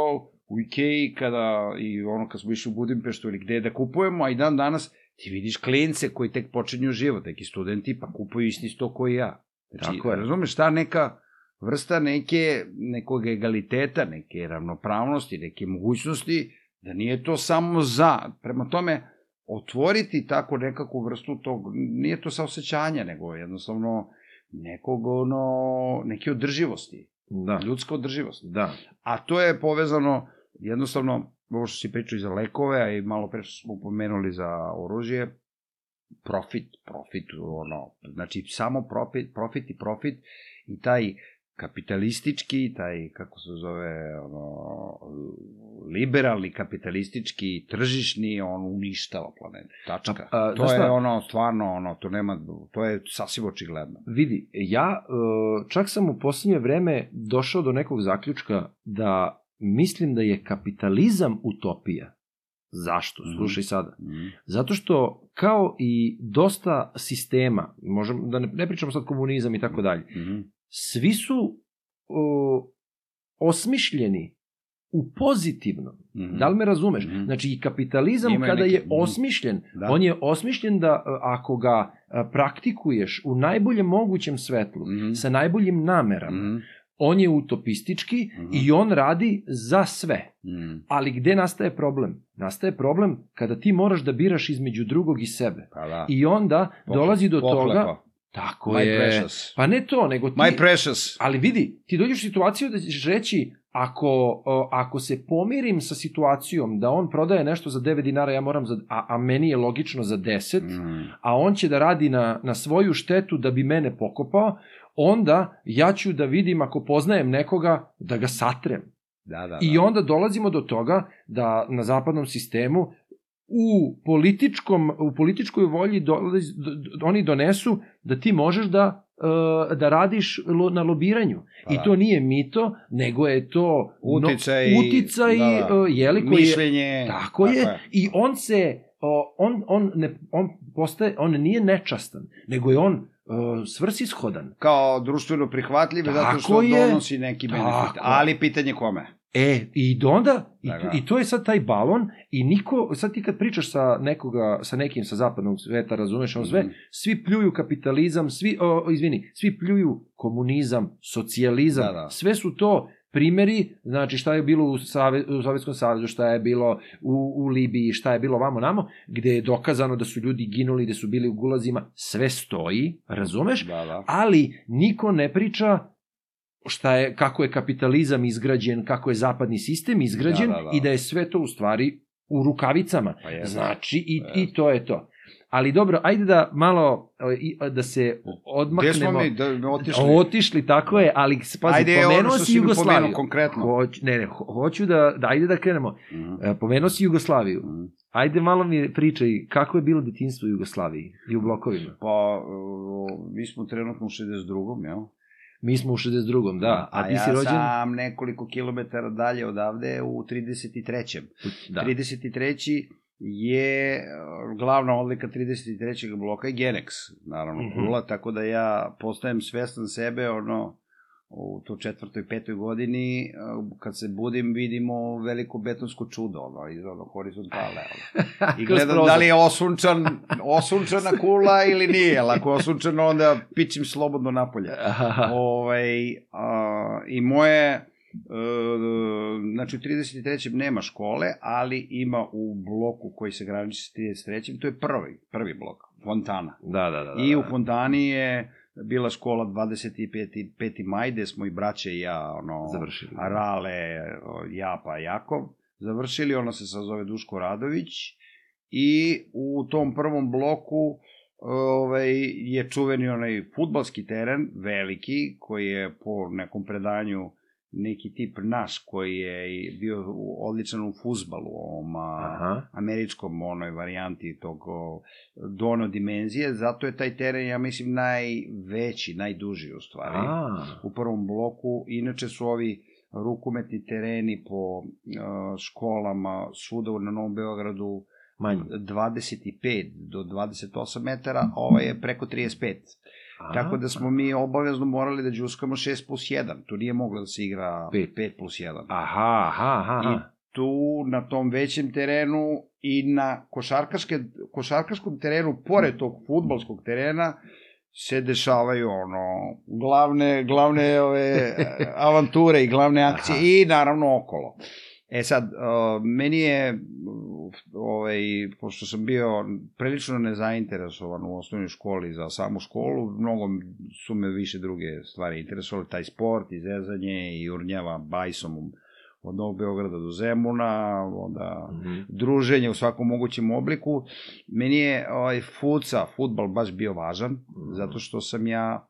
u Ikei kada, i ono kad smo išli u Budimpeštu ili gde da kupujemo, a i dan danas, ti vidiš klince koji tek počinju život, neki studenti, pa kupuju isti sto koji ja. Znači, Tako je. razumeš, ta neka vrsta neke, nekog egaliteta, neke ravnopravnosti, neke mogućnosti, da nije to samo za. Prema tome, otvoriti tako nekakvu vrstu tog, nije to saosećanja, nego jednostavno nekog, ono, neke održivosti, Da, ljudska održivost. da. A to je povezano jednostavno, ovo što si pričao i za lekove, a i malo pre što smo pomenuli za oružje, profit, profit, ono, znači samo profit, profit i profit i taj kapitalistički, taj, kako se zove, ono, liberalni, kapitalistički, tržišni, on uništava planetu. Tačka. A, a, to je šta? ono, stvarno, ono, to nema, to je sasvim očigledno. Vidi, ja e, čak sam u posljednje vreme došao do nekog zaključka da mislim da je kapitalizam utopija. Zašto? Mhm. Slušaj sada. Mm. Zato što kao i dosta sistema, možemo da ne, ne pričamo sad komunizam i tako dalje, Mhm. Svi su o, osmišljeni u pozitivnom. Mhm. Da li me razumeš? Mhm. Znači i kapitalizam Imaju kada neke- je osmišljen, Da. on je osmišljen da e, ako ga e, praktikuješ u najboljem mogućem svetlu, Mhm. sa najboljim namerama, Mhm. on je utopistički Mhm. i on radi za sve. Mhm. Ali gde nastaje problem? Nastaje problem kada ti moraš da biraš između drugog i sebe. Pa da. I onda Pohlepa. dolazi do Pohlepa. toga... Tako My je. precious. Pa ne to, nego ti... My precious. Ali vidi, ti dođeš u situaciju da ćeš reći, ako, o, ako se pomirim sa situacijom da on prodaje nešto za 9 dinara, ja moram za, a, a meni je logično za 10, Mm. a on će da radi na, na svoju štetu da bi mene pokopao, onda ja ću da vidim ako poznajem nekoga da ga satrem. Da, da, I da. onda dolazimo do toga da na zapadnom sistemu u političkom u političkoj volji dolazi, do, do, oni donesu da ti možeš da e, da radiš na lobiranju. Pa I da. to nije mito, nego je to Uticaj, no, uticaj da, da. e, je li koji je Mišljenje. tako je i on se on, on, ne, on, postaje, on nije nečastan, nego je on o, svrsishodan. Kao društveno prihvatljiv zato Tako što je. donosi neki Tako. benefit. Ali pitanje kome? E, i onda, i, Da, da. i to je sad taj balon, i niko, sad ti kad pričaš sa nekoga, sa nekim sa zapadnog sveta, razumeš on sve, Mhm. svi pljuju kapitalizam, svi, o, izvini, svi pljuju komunizam, socijalizam, Da, da. sve su to primeri, znači šta je bilo u, Save, u Sovjetskom savezu, šta je bilo u, u Libiji, šta je bilo vamo namo, gde je dokazano da su ljudi ginuli, da su bili u gulazima, sve stoji, razumeš? Da, da. ali niko ne priča šta je, kako je kapitalizam izgrađen, kako je zapadni sistem izgrađen Da, da, da. i da je sve to u stvari u rukavicama. Pa jeste. Znači, i, Jeste. i to je to. Ali dobro, ajde da malo, i- da se Gde smo odmaknemo. mi da, da otišli? Otišli, tako je, ali pazi, Ajde, pomenuo ono si Jugoslaviju. pomenuo konkretno. Hoć, ne, ne, ho- hoću da, da, ajde da krenemo. Mhm. E, Pomenuo si Jugoslaviju. Mhm. Ajde malo mi pričaj, kako je bilo detinjstvo u Jugoslaviji i u blokovima? Pa, mi smo trenutno u 62. jel? Mi smo u 62. Da, a ti ja si rođen? sam nekoliko kilometara dalje odavde u 33. Da. 33. je uh, glavna odlika 33. bloka je Genex, naravno, Mhm. Kula, tako da ja postajem svestan sebe, ono, u to četvrtoj, petoj godini, uh, kad se budim, vidimo veliko betonsko čudo, ono, iz ono, horizontale, ono. <laughs> I gledam da li je osunčan, osunčana kula ili nije, ako je osunčano, onda pičim slobodno napolje. Aha. Ovaj, a, I moje, e, znači u 33. nema škole, ali ima u bloku koji se graniči sa 33. To je prvi, prvi blok, Fontana. Da, da, da. da I u da. Fontani je bila škola 25. 5. maj, gde smo i braće i ja, ono, Završili. Rale, o, ja pa Jakov, završili, ona se sad zove Duško Radović i u tom prvom bloku ovaj, je čuveni onaj futbalski teren, veliki, koji je po nekom predanju neki tip naš koji je bio odličan u fuzbalu, ovom Aha. američkom onoj varijanti tog dono dimenzije, zato je taj teren, ja mislim, najveći, najduži u stvari A, u prvom bloku. Inače su ovi rukometni tereni po školama svuda na Novom Beogradu manje. 25 do 28 metara, a ovaj je preko 35. Tako da smo mi obavezno morali da džuskamo 6 plus 1. Tu nije moglo da se igra Pet. 5, plus 1. Aha, aha, aha. I tu na tom većem terenu i na košarkaške, košarkaškom terenu, pored tog futbalskog terena, se dešavaju ono glavne glavne ove <laughs> avanture i glavne akcije Aha. i naravno okolo. E sad, meni je, ovaj, pošto sam bio prilično nezainteresovan u osnovnoj školi za samu školu, mnogo su me više druge stvari interesovali, taj sport, izrezanje i urnjava bajsom od Novog Beograda do Zemuna, onda Mhm. druženje u svakom mogućem obliku. Meni je ovaj, fuca, futbal baš bio važan, zato što sam ja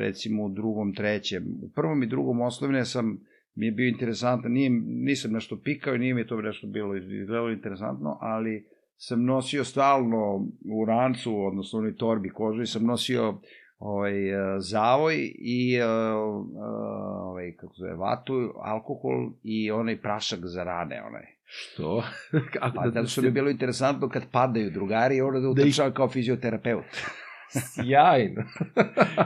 recimo u drugom, trećem, u prvom i drugom osnovne sam mi je bio interesantan, nije, nisam nešto pikao i nije mi to nešto bilo izgledalo interesantno, ali sam nosio stalno u rancu, odnosno u onoj torbi kožu, i sam nosio ovaj, e, zavoj i e, e, ovaj, kako zove, vatu, alkohol i onaj prašak za rane, onaj. Što? <laughs> Kako Pa zato što mi je bilo interesantno kad padaju drugari, onda da utrčavam kao fizioterapeut. Sjajno.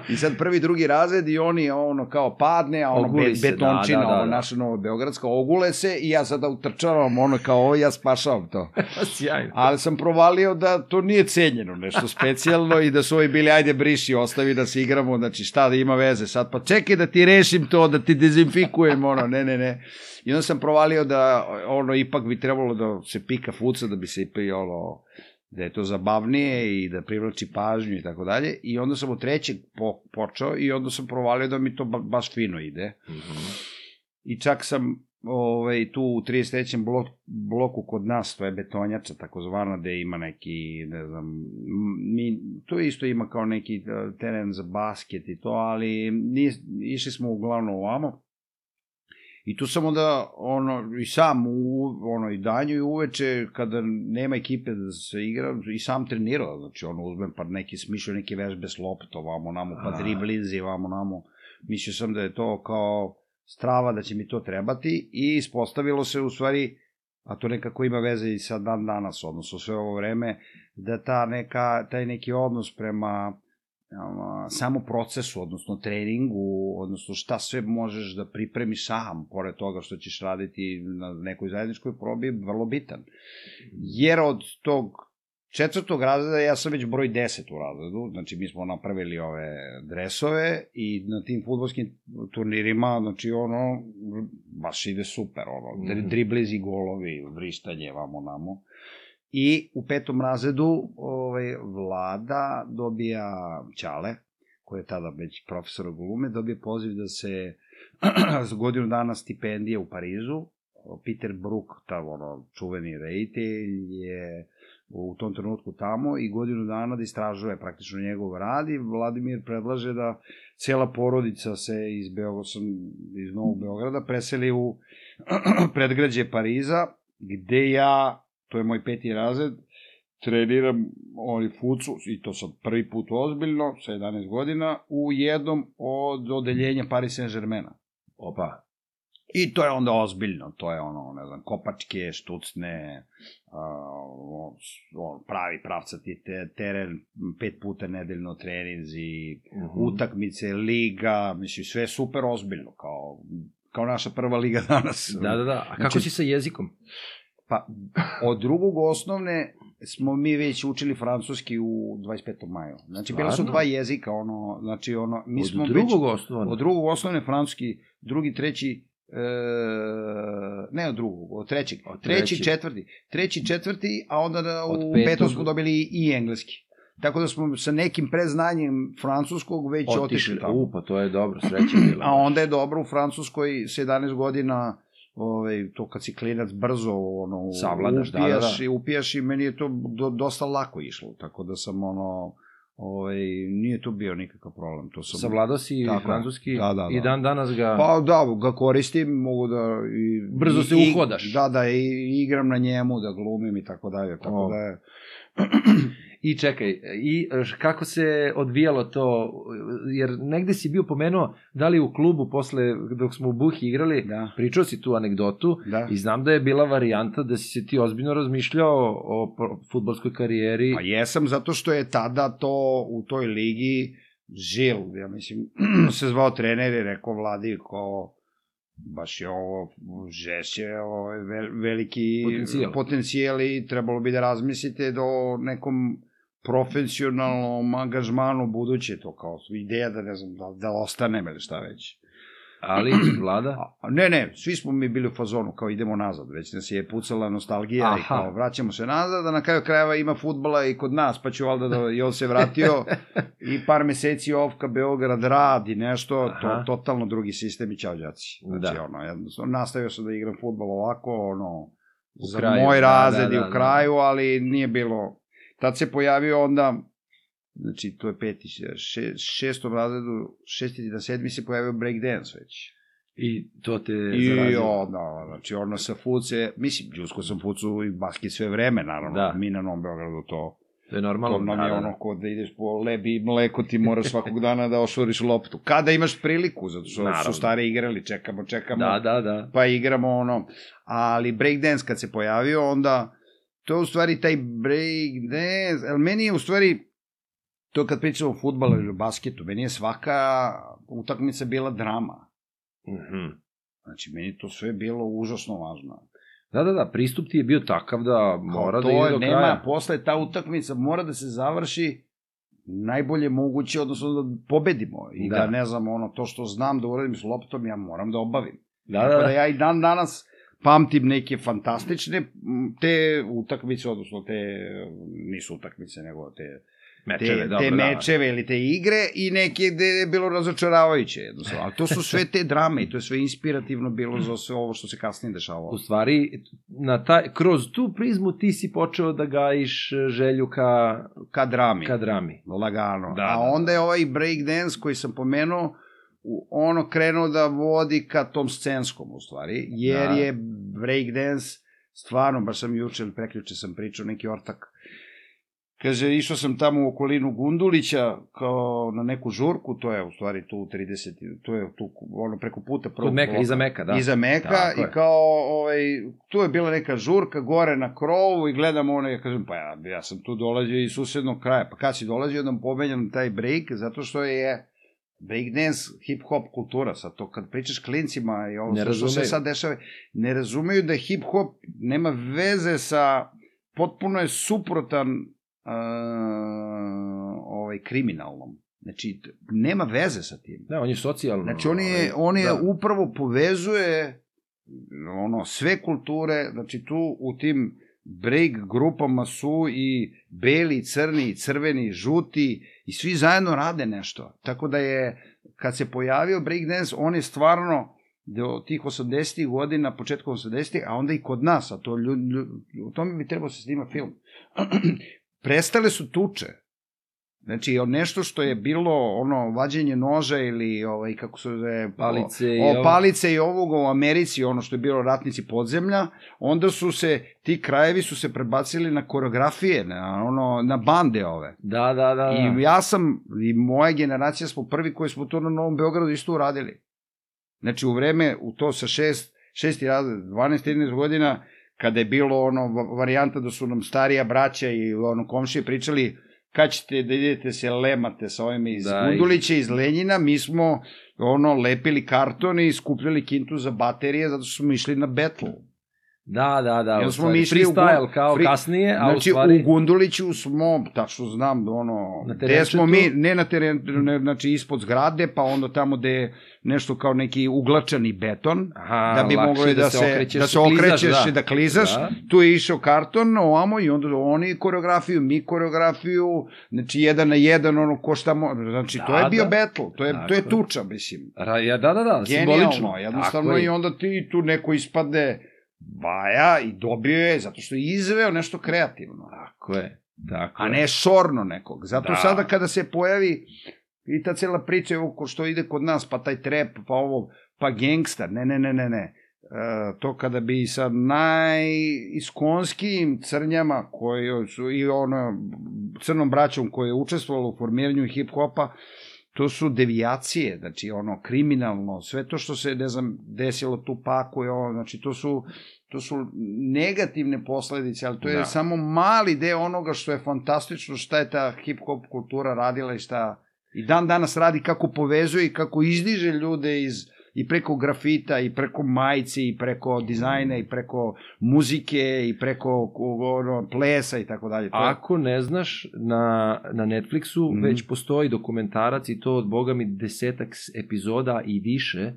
I sad prvi, drugi razred i oni ono kao padne, a ono Oguli be, se, betončina, da, da, da, ovo da. naša Novo Beogradska, ogule se i ja sada utrčavam ono kao ovo, ja spašavam to. <laughs> Sjajno. Ali sam provalio da to nije cenjeno nešto specijalno i da su ovi bili, ajde briši, ostavi da se igramo, znači šta da ima veze sad, pa čekaj da ti rešim to, da ti dezinfikujem, ono, ne, ne, ne. I onda sam provalio da ono ipak bi trebalo da se pika fuca, da bi se ono, da je to zabavnije i da privlači pažnju i tako dalje. I onda sam od trećeg po, počeo i onda sam provalio da mi to ba, baš fino ide. Mhm. I čak sam ovaj, tu u 33. Blok, bloku kod nas, to je betonjača takozvana, gde ima neki, ne znam, mi, to isto ima kao neki e, teren za basket i to, ali nis, išli smo uglavnom ovamo. I tu sam onda, ono, i sam, u, ono, i danju i uveče, kada nema ekipe da se igra, i sam trenirao, znači, ono, uzmem pa neki smišljao neke vežbe s loptom, vamo, namo, pa A. driblinzi, vamo, namo. Mislio sam da je to kao strava, da će mi to trebati i ispostavilo se u stvari a to nekako ima veze i sa dan danas, odnosno sve ovo vreme, da ta neka, taj neki odnos prema samo procesu, odnosno treningu, odnosno šta sve možeš da pripremiš sam, pored toga što ćeš raditi na nekoj zajedničkoj probi, vrlo bitan. Jer od tog četvrtog razreda ja sam već broj 10 u razredu, znači mi smo napravili ove dresove i na tim futbolskim turnirima, znači ono, baš ide super, ono, mm -hmm. driblizi, golovi, vrištanje, vamo namo. I u petom razredu ovaj, vlada dobija Ćale, koji je tada već profesor glume, dobije poziv da se <clears throat> za godinu dana stipendije u Parizu. Peter Brook, ta ono, čuveni rejitelj, je u tom trenutku tamo i godinu dana da istražuje praktično njegov rad i Vladimir predlaže da cela porodica se iz, Beograda, iz Novog Beograda preseli u <clears throat> predgrađe Pariza, gde ja, to je moj peti razred, treniram ovaj fucu, i to sad prvi put ozbiljno, sa 11 godina, u jednom od odeljenja Paris Saint-Germaina. Opa. I to je onda ozbiljno, to je ono, ne znam, kopačke, štucne, uh, pravi pravcati te, teren, pet puta nedeljno treninzi, uh Mhm. -huh. utakmice, liga, mislim, sve super ozbiljno, kao, kao naša prva liga <laughs> danas. Da, da, da. A kako Znači- si sa jezikom? Pa, od drugog osnovne smo mi već učili francuski u 25. maju. Znači, bila su dva jezika, ono, znači, ono, mi Od smo drugog već, osnovnog? od drugog osnovne francuski, drugi, treći, e, ne od drugog, od trećeg, Od treći, trećeg. četvrti, treći, četvrti, a onda da, Od u petog- petom smo dobili i engleski. Tako da smo sa nekim preznanjem francuskog već otišli, Otišli. tamo. U, pa to je dobro, sreća bila. A onda je dobro u Francuskoj s 11 godina ovaj, to kad si klinac brzo ono, Savladaš, da, da, upijaš, da. I, upijaš i meni je to do, dosta lako išlo, tako da sam ono, ovaj, nije to bio nikakav problem. To sam, Savladao si Tako francuski Da, da, i da. dan danas ga... Pa da, ga koristim, mogu da... I, Brzo i- se i- uhodaš. Da, da, i igram na njemu, da glumim i tako dalje, tako O. da je... <clears throat> I čekaj, i š- kako se odvijalo to, jer negde si bio pomenuo, da li u klubu posle, dok smo u Buhi igrali, Da. pričao si tu anegdotu Da. i znam da je bila varijanta da si se ti ozbiljno razmišljao o futbolskoj karijeri. Pa jesam, zato što je tada to u toj ligi Žil, ja mislim, <clears throat> se zvao trener i rekao vladi kao baš je ovo žešće, ovo je vel- veliki Potencijal. potencijal i trebalo bi da razmislite do nekom profesionalnom angažmanu buduće, to kao ideja da ne znam, da, da ostanem ili šta već. Ali, <clears throat> vlada? A, ne, ne, svi smo mi bili u fazonu, kao idemo nazad, već nas je pucala nostalgija i Aha. kao vraćamo se nazad, a na kraju krajeva ima futbala i kod nas, pa ću valjda da, i on se vratio <laughs> i par meseci ovka Beograd radi nešto, to Aha. totalno drugi sistem i čao đaci. Znači, Da. ono, jednostavno, nastavio sam da igram futbol ovako, ono, za kraju, moj da, razred da, i da, u kraju, ali nije bilo, tad se pojavio onda, znači to je peti, še, šestom razredu, šesti na sedmi se pojavio breakdance već. I to te I zarazilo. onda, znači ono sa fuce, mislim, džusko sam fucu i basket sve vreme, naravno, Da. mi na Novom Beogradu to, To je normalno. to nam je ono ko da ideš po lebi i mleko, ti moraš svakog dana da ošoriš loptu. Kada imaš priliku, zato što Naravno. su stari igrali, čekamo, čekamo, Da, da, da. pa igramo ono, ali breakdance kad se pojavio, onda, to je u stvari taj breakdance, ali meni je u stvari, to kad pričamo o futbalu ili o basketu, meni je svaka utakmica bila drama. Mhm. Znači, meni to sve bilo užasno važno. Da, da, da, pristup ti je bio takav da mora to da ide je, do nema, kraja. posle ta utakmica mora da se završi najbolje moguće, odnosno da pobedimo. I da. Da. da ne znam, ono, to što znam da uradim s loptom, ja moram da obavim. Da, da, da da. ja i dan danas pamtim neke fantastične te utakmice, odnosno te, nisu utakmice, nego te, Mečeve, te, dobro, te da. mečeve ili te igre i neke gde je bilo razočaravajuće jednostavno. Ali to su sve te drame i to je sve inspirativno bilo za sve ovo što se kasnije dešavalo. U stvari, na taj, kroz tu prizmu ti si počeo da gajiš e, želju ka, Ka drami. ka drami. Lagano. Da, Da, A da, onda je ovaj breakdance koji sam pomenuo, ono krenuo da vodi ka tom scenskom u stvari, jer Da. je breakdance stvarno, baš sam juče ili preključe sam pričao neki ortak, Kaže, išao sam tamo u okolinu Gundulića kao na neku žurku, to je u stvari tu u 30, to je tu ono preko puta prvog Kod Meka, bloka. iza Meka, da. Iza Meka Tako i je. kao, ovaj, tu je bila neka žurka gore na krovu i gledam ono, ja kažem, pa ja, ja sam tu dolazio iz susednog kraja, pa kad si dolazio da pomenjam taj break, zato što je breakdance, hip-hop kultura, sad to kad pričaš klincima i ovo Ne što se sad dešava, ne razumeju da hip-hop nema veze sa, potpuno je suprotan uh, ovaj, kriminalnom. Znači, nema veze sa tim. Da, on je socijalno... Znači, on je, ovaj, on je da. upravo povezuje ono, sve kulture, znači tu u tim break grupama su i beli, crni, crveni, žuti i svi zajedno rade nešto. Tako da je, kad se pojavio breakdance, on je stvarno do tih 80-ih godina, početkom 80-ih, a onda i kod nas, a to ljud, ljud, o tome bi trebao se snima film. <clears throat> Prestale su tuče. Znači, nešto što je bilo ono vađenje noža ili ovaj kako se zove Palice i o, ovo. o palice i ovoga u Americi, ono što je bilo ratnici podzemlja, onda su se ti krajevi su se prebacili na koreografije, na ono na bande ove. Da, da, da. da. I ja sam i moja generacija smo prvi koji smo to na Novom Beogradu isto uradili. Znači u vreme u to sa 6 šesti razred, 12 13 godina kada je bilo ono va- varijanta da su nam starija braća i ono komšije pričali kad ćete da idete se lemate sa ovime iz Da, Gundulića, iz Lenjina, mi smo ono lepili kartone i skupljali kintu za baterije zato što smo išli na battle. Da, da, da. Jel smo mi išli freestyle kao free- kasnije, a Znači, u stvari... u Gunduliću smo, tačno znam, ono, Na gde smo mi, ne na teren, ne, znači ispod zgrade, pa onda tamo gde je nešto kao neki uglačani beton, Aha, da bi mogli da, se, okrećeš, da se klizaš, okrećeš i da klizaš, Da. tu je išao karton ovamo i onda oni koreografiju, mi koreografiju, znači jedan na jedan, ono ko šta mo... znači to Da, je bio da. battle, to je, to je tuča, mislim. Ra, ja, da, da, da, simbolično. Genijalno, jednostavno Tako i onda ti tu neko ispade baja i dobio je zato što je izveo nešto kreativno. Tako je. Tako A je. ne sorno nekog. Zato Da. da. sada kada se pojavi i ta cela priča evo ko što ide kod nas, pa taj trep, pa ovo, pa gangster, ne, ne, ne, ne, ne. E, to kada bi sa najiskonskijim crnjama koje su i ono crnom braćom koje je učestvovalo u formiranju hip-hopa, to su devijacije, znači ono kriminalno, sve to što se ne znam desilo tu paku je ono, znači to su to su negativne posledice, ali to je da. samo mali deo onoga što je fantastično, šta je ta hip-hop kultura radila i šta i dan danas radi, kako povezuje i kako izdiže ljude iz i preko grafita, i preko majice, i preko dizajna, i preko muzike, i preko ono, plesa i tako dalje. Ako ne znaš, na, na Netflixu Mhm. već postoji dokumentarac i to od boga mi desetak epizoda i više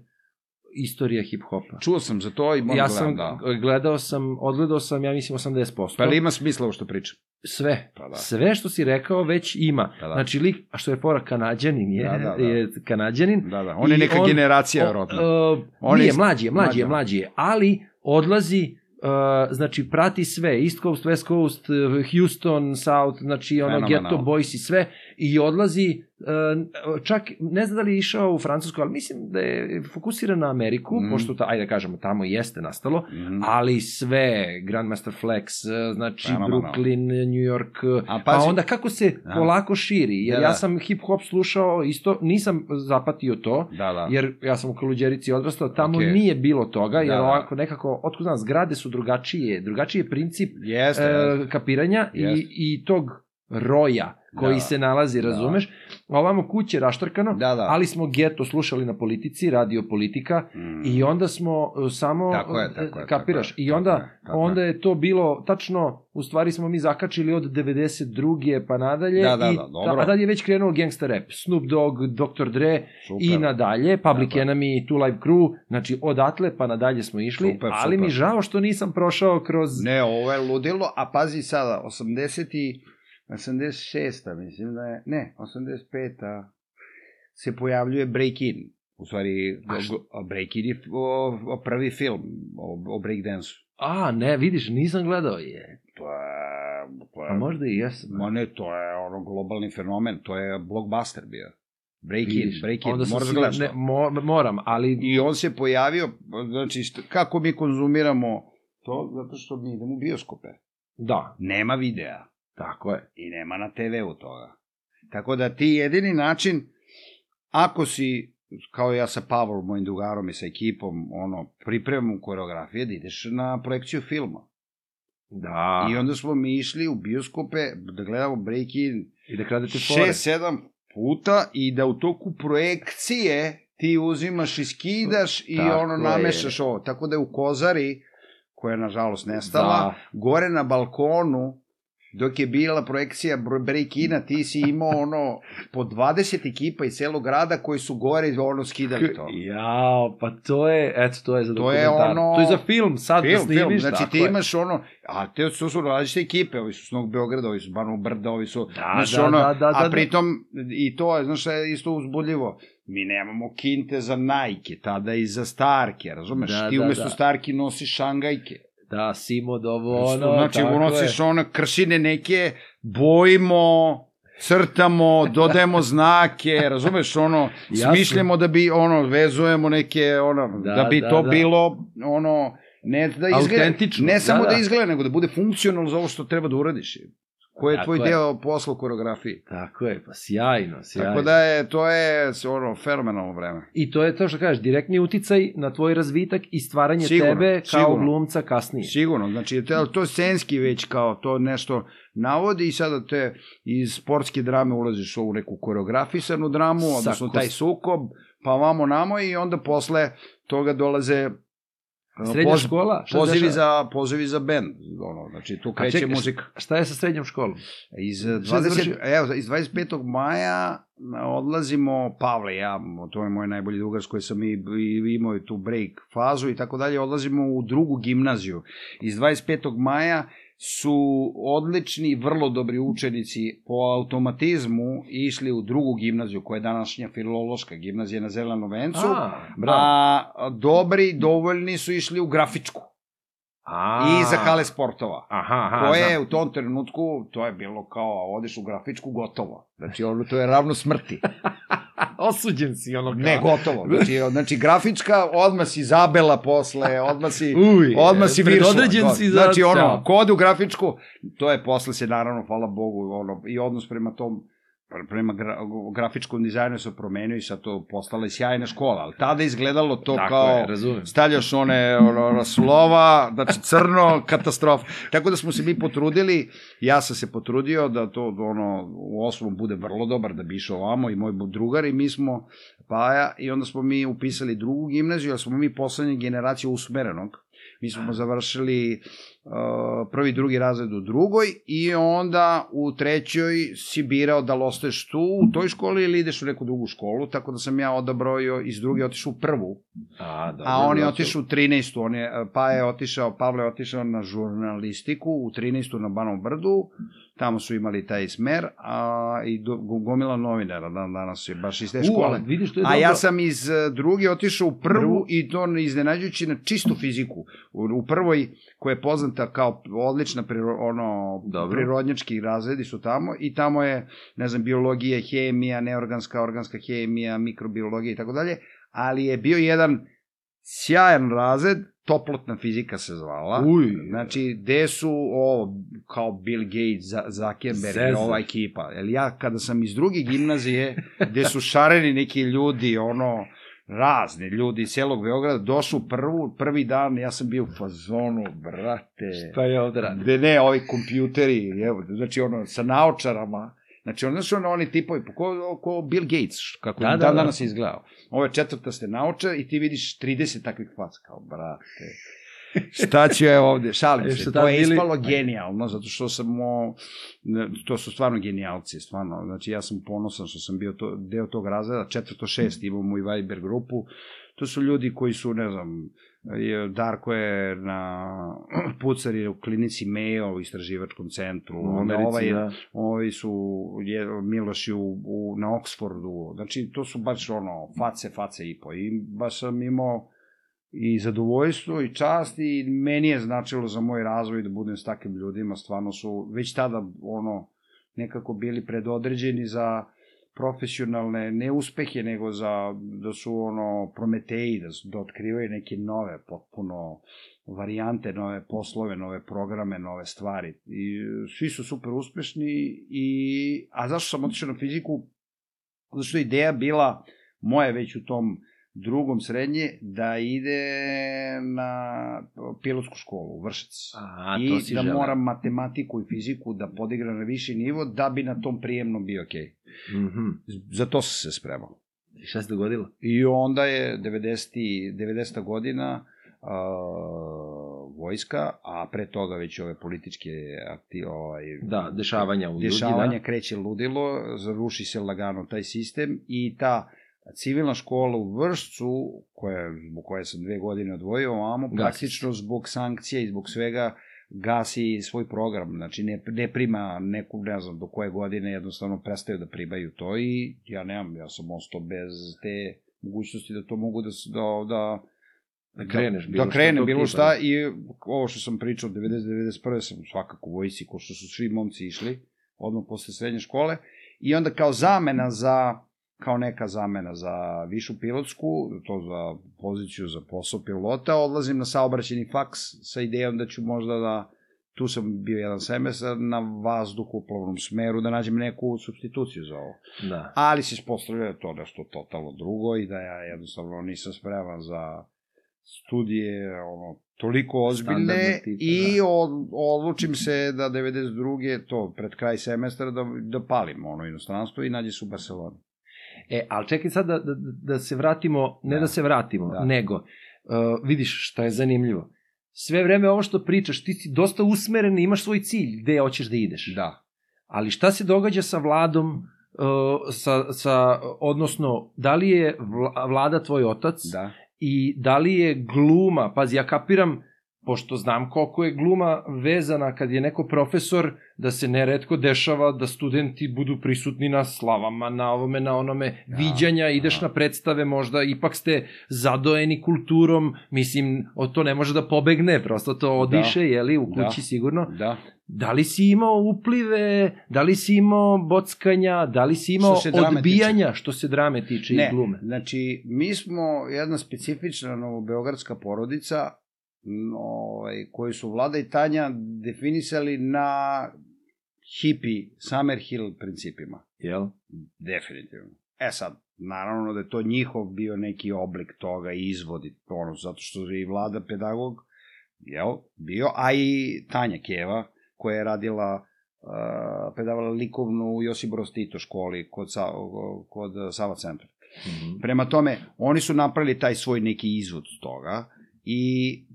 istorija hip-hopa. Čuo sam za to i moram Ja ja sam gledam, da. gledao sam, odgledao sam, ja mislim 80%. Pa ali ima smisla ovo što pričam? Sve. Pa da. Sve što si rekao već ima. Pa da. Znači lik, a što je fora kanadjanin je, Da, da, da. je kanadjanin. Da, da. On je neka on- generacija, verovatno. Uh, On nije, je- mlađi je, mlađi je, mlađi, je, ali odlazi Uh, znači prati sve, East Coast, West Coast, uh, Houston, South, znači ono Fenomenalno. Ghetto Boys i sve i odlazi uh, čak ne znam da li je išao u Francusku, ali mislim da je fokusiran na Ameriku, Mm. mm. pošto ta, ajde da kažemo tamo jeste nastalo, Mhm. ali sve, Grandmaster Flex, uh, znači Fenomenalno. Brooklyn, New York, A pa onda kako se A. polako širi, jer Da, ja da. sam hip hop slušao isto, nisam zapatio to, Da, da. jer ja sam u Kaluđerici odrastao, tamo Okej. nije bilo toga, jer Da, da. ovako nekako, otkud znam, zgrade su drugačije, drugačiji je princip Jeste, e, kapiranja Jeste. i, i tog roja koji Da. se nalazi, razumeš? A ovamo kuće raštrkano, Da, da. ali smo geto slušali na politici, radio politika Mm. i onda smo e, samo Tako je, e, tako je, kapiraš tako je, i tako onda je, tako onda je to bilo tačno u stvari smo mi zakačili od 92. pa nadalje Da, da, i da, dobro. a dalje je već krenuo gangsta rap Snoop Dogg, Dr. Dre Super. i nadalje Public Tako je. Enemy, Two Live Crew znači odatle pa nadalje smo išli Super, ali super. mi žao što nisam prošao kroz Ne, ovo je ludilo, a pazi sada, 80 i 86. mislim da je, ne, 85. se pojavljuje Break-In. U stvari, go- Break-In je o, o prvi film o, o breakdansu. a ne vidiš nisam gledao je To je... To je a možda i jesam Ma ne, to je ono globalni fenomen, to je blockbuster bio. Break-In, Vidiš, Break-In, onda sam moraš da siguran- gledaš ne, mo, moram ali I on se pojavio, znači, kako mi konzumiramo to, zato što mi idemo u bioskope. da Nema videa. Tako je. i nema na TV-u toga. Tako da ti jedini način, ako si, kao ja sa Pavlom, mojim drugarom i sa ekipom, ono, pripremam koreografije, da ideš na projekciju filma. Da. I onda smo mi išli u bioskope da gledamo break-in I da kradete fore. 6-7 puta i da u toku projekcije ti uzimaš i skidaš i Tako ono je. namešaš ovo. Tako da je u Kozari, koja je nažalost nestala, Da. gore na balkonu, dok je bila projekcija br- break-ina, ti si imao ono po 20 ekipa iz celog grada koji su gore ono skidali to. Jao, pa to je, eto, to je za To je ono- To je za film, sad da Film, snimiš, film, znači ti je. imaš ono, a te su, su različite ekipe, ovi su s Novog Beograda, ovi su Banovog Brda, ovi su, Da, znaš, da, ono, da, da, da, a da. pritom i to je, znaš, je isto uzbudljivo, mi nemamo kinte za Nike, tada i za Starke, razumeš, Da, ti da, umesto da. Starki nosiš Šangajke, Da, Simo, ovo, ono, znači tako nosiš je. ono kršine neke, bojimo, crtamo, <laughs> dodajemo znake, razumeš, ono, Jasno. smišljamo da bi, ono, vezujemo neke, ono, da, Da, bi da, to da. bilo, ono, ne da izgleda, ne da, samo da, da. izgleda, nego da bude funkcionalno za ovo što treba da uradiš. Koji je Tako tvoj je. deo posla u koreografiji. Tako je, pa sjajno, sjajno. Tako da je, to je, ono, fenomenalno vreme. I to je to što kažeš, direktni uticaj na tvoj razvitak i stvaranje Sigurno, tebe kao sigurno. glumca kasnije. Sigurno, znači to, to scenski već kao to nešto navodi i sada te iz sportske drame ulaziš u neku koreografisanu dramu, odnosno taj sukob, pa vamo namo i onda posle toga dolaze Srednja poz- škola? Šta pozivi za, pozivi za bend, ono, znači tu kreće čekaj, muzika. Šta je sa srednjom školom? Iz, Šta je 20, završio? evo, iz 25. maja odlazimo, Pavle ja, to je moj najbolji drugar s koji sam i, i imao tu break fazu i tako dalje, odlazimo u drugu gimnaziju. Iz 25. maja su odlični, vrlo dobri učenici po automatizmu išli u drugu gimnaziju, koja je današnja filološka gimnazija na Zelenom vencu, A, a dobri, dovoljni su išli u grafičku A, i za hale sportova Aha, aha, koje znam. u tom trenutku, to je bilo kao, odeš u grafičku, gotovo. Znači, ono, to je ravno smrti. <laughs> Osuđen si ono kao. Ne, gotovo. Znači, znači grafička, odmah si zabela posle, odmah si, Uj, odmah si viršla. predodređen si za Znači, ono, kod u grafičku, to je posle se, naravno, hvala Bogu, ono, i odnos prema tom, prema gra, grafičkom dizajnu se promenio i sad to postala je sjajna škola, ali tada izgledalo to Tako kao... je, razumem. stavljaš one ono, slova, znači crno, <laughs> katastrofa. Tako da smo se mi potrudili, ja sam se potrudio da to ono, u osmom bude vrlo dobar, da bi išao ovamo i moj drugar i mi smo Paja i onda smo mi upisali drugu gimnaziju, ali smo mi poslednja generacija usmerenog. Mi smo završili prvi, drugi razred u drugoj i onda u trećoj si birao da li ostaješ tu u toj školi ili ideš u neku drugu školu, tako da sam ja odabrao iz druge otišao u prvu. A, dobro, A on je otišao u 13. On je, pa je otišao, Pavle je otišao na žurnalistiku u 13. na Banom Brdu. Tamo su imali taj smer, a i do, gomila novinara dan danas je baš iz te U, škole. ali vidiš, to je A dobro. ja sam iz eh, druge otišao u prvu Prvu. i to iznenađujući na čistu fiziku. U, u prvoj koja je poznata kao odlična priro, ono, Dobro. prirodnjački razredi su tamo i tamo je, ne znam, biologija, hemija, neorganska, organska hemija, mikrobiologija i tako dalje, ali je bio jedan sjajan razred, toplotna fizika se zvala. Uj. Znači, gde su ovo, kao Bill Gates, Zuckerberg, i ova ekipa. Jer ja, kada sam iz druge gimnazije, gde su šareni neki ljudi, ono, razni ljudi iz celog Beograda, došli u prvu, prvi dan, ja sam bio u fazonu, brate, Šta je ovde gde ne, ovi kompjuteri, evo, znači ono, sa naočarama, znači ono, znači ono, oni tipovi, pa ko, ko Bill Gates, kako Da, da, da, dan da. danas je izgledao. Ovo je četvrta ste naočar i ti vidiš 30 takvih faca, kao, brate, šta ću ja ovde, šalim E, se, to je bili- ispalo genijalno, zato što sam, o, to su stvarno genijalci, stvarno, znači ja sam ponosan što sam bio to, deo tog razreda, četvrto šest imamo i Viber grupu, to su ljudi koji su, ne znam, Darko je na <clears throat> pucar je u klinici Mayo u istraživačkom centru, U Americi, ovaj, da. ovi su je, Miloš je u, u, na Oxfordu, znači to su baš ono, face, face i po, i baš sam imao i zadovoljstvo i čast i meni je značilo za moj razvoj da budem s takvim ljudima, stvarno su već tada ono nekako bili predodređeni za profesionalne neuspehe, nego za, da su ono prometeji, da, su, da otkrivaju neke nove, potpuno varijante, nove poslove, nove programe, nove stvari. I svi su super uspešni i, a zašto sam otišao na fiziku? Zato što je ideja bila, moja već u tom drugom srednje, da ide na pilotsku školu u Vršac. A, I to si da želeo. moram matematiku i fiziku da podigram na viši nivo, da bi na tom prijemnom bio okej. Okay. Mhm. Za to sam se spremao. I šta se dogodilo? I onda je 90. 90. godina uh, vojska, a pre toga već ove političke akti, ovaj, Da, dešavanja u ljudi, dešavanja da. kreće ludilo, zaruši se lagano taj sistem i ta civilna škola u Vršcu, koja, zbog koje sam dve godine odvojio ovamo, praktično zbog sankcija i zbog svega gasi svoj program, znači ne, ne prima neku, ne znam, do koje godine jednostavno prestaju da primaju to i ja nemam, ja sam ostao bez te mogućnosti da to mogu da, da, da Da kreneš bilo da šta krenem tog bilo šta da. i ovo što sam pričao 90-91. sam svakako u ko što su svi momci išli odmah posle srednje škole i onda kao zamena za kao neka zamena za višu pilotsku, to za poziciju za posao pilota, odlazim na saobraćeni faks sa idejom da ću možda da tu sam bio jedan semestar na vazduhoplovnom smeru da nađem neku substituciju za ovo. Da. Ali se ispostavlja da to nešto totalno drugo i da ja jednostavno nisam spreman za studije ono, toliko ozbiljne tipa, i da. od, odlučim se da 92. to pred kraj semestra da, da palim ono inostranstvo i nađe se u Barceloni. E, ali čekaj sad da, da, da se vratimo, ne da, Da. se vratimo, Da. nego, uh, vidiš šta je zanimljivo. Sve vreme ovo što pričaš, ti si dosta usmeren i imaš svoj cilj, gde hoćeš da ideš. Da. Ali šta se događa sa vladom, uh, sa, sa, odnosno, da li je vla, vlada tvoj otac Da. i da li je gluma, pazi, ja kapiram, pošto znam koliko je gluma vezana kad je neko profesor, da se neretko dešava da studenti budu prisutni na slavama, na ovome, na onome, Da, viđanja, ideš da. na predstave, možda ipak ste zadojeni kulturom, mislim, od to ne može da pobegne, prosto to odiše, jeli, u Da. kući sigurno. Da. Da li si imao uplive, da li si imao bockanja, da li si imao Što odbijanja, što se drame tiče Ne, i glume? znači, mi smo jedna specifična novobeogradska porodica ovaj, koju su Vlada i Tanja definisali na hippie Summerhill principima. Jel? Definitivno. E sad, naravno da je to njihov bio neki oblik toga i izvodi, ono, zato što je i vlada pedagog, jel, bio, a i Tanja Keva, koja je radila, uh, predavala likovnu u Josip Broz Tito školi kod, Sa, kod Sava centra. Mhm. Prema tome, oni su napravili taj svoj neki izvod toga i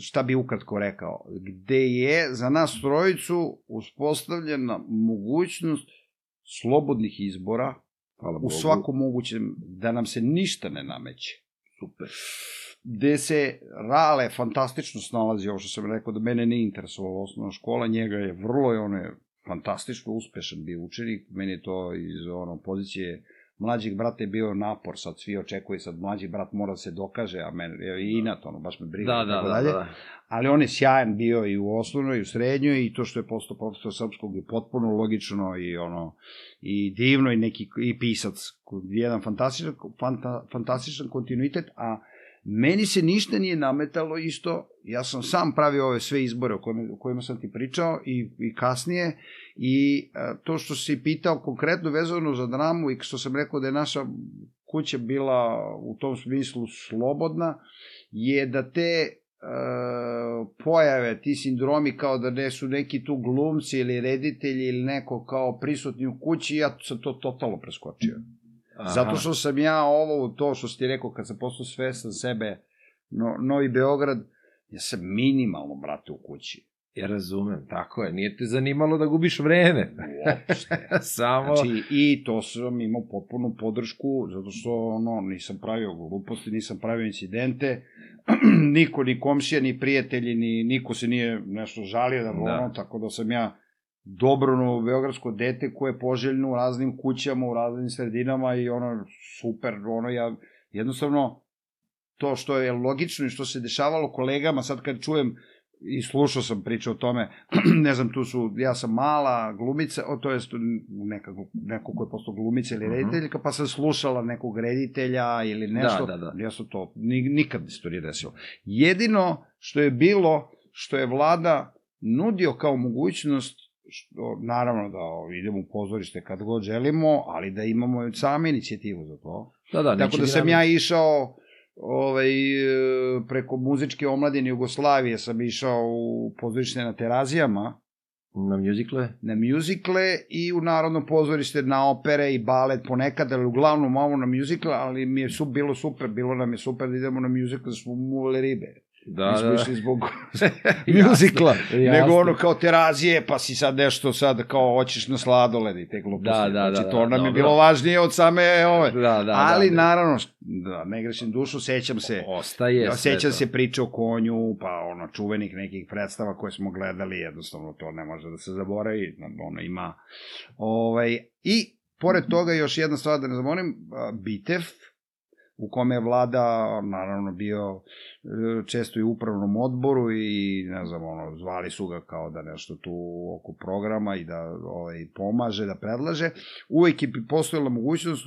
šta bi ukratko rekao, gde je za nas trojicu uspostavljena mogućnost slobodnih izbora Hvala u Bogu. svakom mogućem, da nam se ništa ne nameće. Super. Gde se Rale fantastično snalazi, ovo što sam rekao, da mene ne interesovala osnovna škola, njega je vrlo, i on je fantastično uspešan bio učenik, meni je to iz ono, pozicije mlađeg brata je bio napor, sad svi očekuju, sad mlađi brat mora da se dokaže, a meni je i inat, ono, baš me briga. Da, da, tako da, dalje. da. ali on je sjajan bio i u osnovnoj i u srednjoj i to što je postao profesor srpskog je potpuno logično i ono i divno i neki i pisac jedan fantastičan fanta, fantastičan kontinuitet a meni se ništa nije nametalo isto ja sam sam pravio ove sve izbore o kojima, o kojima sam ti pričao i, i kasnije i a, to što si pitao konkretno vezano za dramu i što sam rekao da je naša kuća bila u tom smislu slobodna je da te uh, pojave, ti sindromi kao da ne su neki tu glumci ili reditelji ili neko kao prisutni u kući, ja sam to totalno preskočio. Aha. Zato što sam ja ovo, to što ti rekao, kad sam postao svestan sebe, no, Novi Beograd, ja sam minimalno, brate, u kući. Ja razumem, tako je. Nije te zanimalo da gubiš vreme. Uopšte. <laughs> Samo... Znači, i to sam imao potpunu podršku, zato što, ono, nisam pravio gluposti, nisam pravio incidente, <clears throat> niko, ni komšija, ni prijatelji, ni niko se nije nešto žalio, da, Da. ono, tako da sam ja dobro beogradsko dete koje je poželjno u raznim kućama, u raznim sredinama i ono, super, ono, ja jednostavno, to što je logično i što se dešavalo kolegama, sad kad čujem i slušao sam priče o tome, <clears throat> ne znam, tu su, ja sam mala glumica, o, to je neka, neko ko je postao glumica ili Mhm. rediteljka, pa sam slušala nekog reditelja ili nešto, Da, da, da. ja sam to, ni, nikad se to nije desilo. Jedino što je bilo, što je vlada nudio kao mogućnost, što, naravno da o, idemo u pozorište kad god želimo, ali da imamo sami inicijativu za to. Da, da, Tako da sam ja išao ovaj, e, preko muzičke omladine Jugoslavije sam išao u pozorište na Terazijama, Na mjuzikle? na mjuzikle i u Narodno pozorište na opere i balet ponekad, ali uglavnom ovo na mjuzikle, ali mi je su, bilo super, bilo nam je super da idemo na mjuzikle, da smo muvali ribe. Da, Mi smo da. išli zbog <laughs> <laughs> mjuzikla, Jasno. nego ono kao terazije, pa si sad nešto sad kao hoćeš na sladoled i te gluposti. Da, da, znači, da, to da, nam je dobro. bilo važnije od same ove. Da, da, da. Ali da. naravno, da, ne grešim dušu, sećam se. Ostaje sve sećam to. se priče o konju, pa ono, čuvenih nekih predstava koje smo gledali, jednostavno to ne može da se zaboravi, ono ima. Ovaj, I, pored toga, još jedna stvar da ne zaboravim, a, Bitev, u kome je vlada, naravno, bio e, često i u upravnom odboru i, ne znam, ono, zvali su ga kao da nešto tu oko programa i da ovaj, pomaže, da predlaže. Uvijek je postojala mogućnost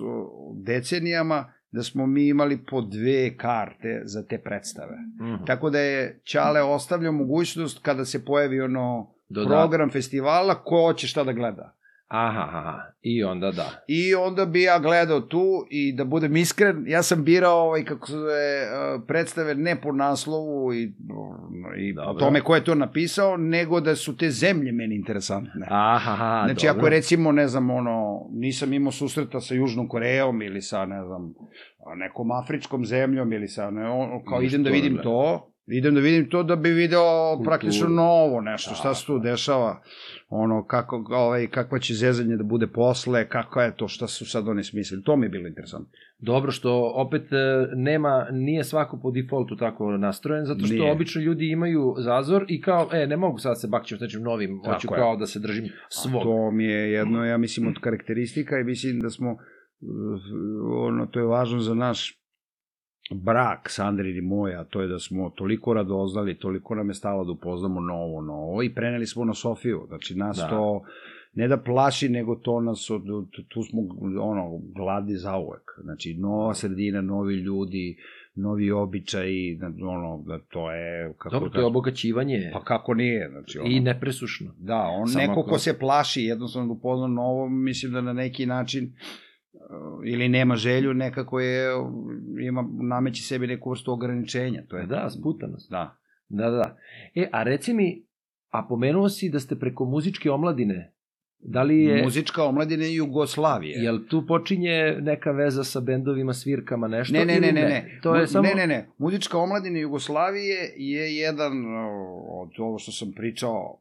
decenijama da smo mi imali po dve karte za te predstave. Mhm. Tako da je Ćale ostavljao mogućnost kada se pojavi ono Dodat- program festivala, ko hoće šta da gleda. Aha, aha, i onda da. I onda bi ja gledao tu i da budem iskren, ja sam birao ovaj, kako se zove, eh, predstave ne po naslovu i, i po Dobro. tome ko je to napisao, nego da su te zemlje meni interesantne. Aha, aha, Znači, dobro. ako recimo, ne znam, ono, nisam imao susreta sa Južnom Korejom ili sa, ne znam, nekom afričkom zemljom ili sa, ne, ono, kao Nešto idem da vidim da. to, idem da vidim to da bi video Kulturu. praktično novo nešto, Da, šta se tu dešava, ono, kako, ovaj, kakva će zezanje da bude posle, kako je to, šta su sad oni smislili, to mi je bilo interesantno. Dobro što opet e, nema, nije svako po defaultu tako nastrojen, zato što Nije. obično ljudi imaju zazor i kao, e, ne mogu sad se bakćem s nečim novim, Tako hoću je. kao da se držim svog. A to mi je jedno, ja mislim, od karakteristika i mislim da smo, uh, ono, to je važno za naš brak, Sandrin i moj, a to je da smo toliko radoznali, toliko nam je stalo da upoznamo novo, novo i preneli smo na Sofiju. Znači, nas Da. da. to ne da plaši, nego to nas, od, tu smo, ono, gladi za uvek. Znači, nova sredina, novi ljudi, novi običaji, ono, da to je... Kako Dobro, da- to je obogaćivanje Pa kako nije, znači, ono, i nepresušno. Da, on Samo neko ako- ko se plaši jednostavno da upozna novo, mislim da na neki način uh, ili nema želju, nekako je, ima, nameći sebi neku vrstu ograničenja. To je, Da, sputanost. Da. Da, da, da. E, a reci mi, a pomenuo si da ste preko muzičke omladine, da li je... Muzička omladina Jugoslavije. Jel tu počinje neka veza sa bendovima, svirkama, nešto? Ne, ne, ne, ne, ne. To je samo... Ne, ne, ne. Muzička omladina Jugoslavije je jedan od ovo što sam pričao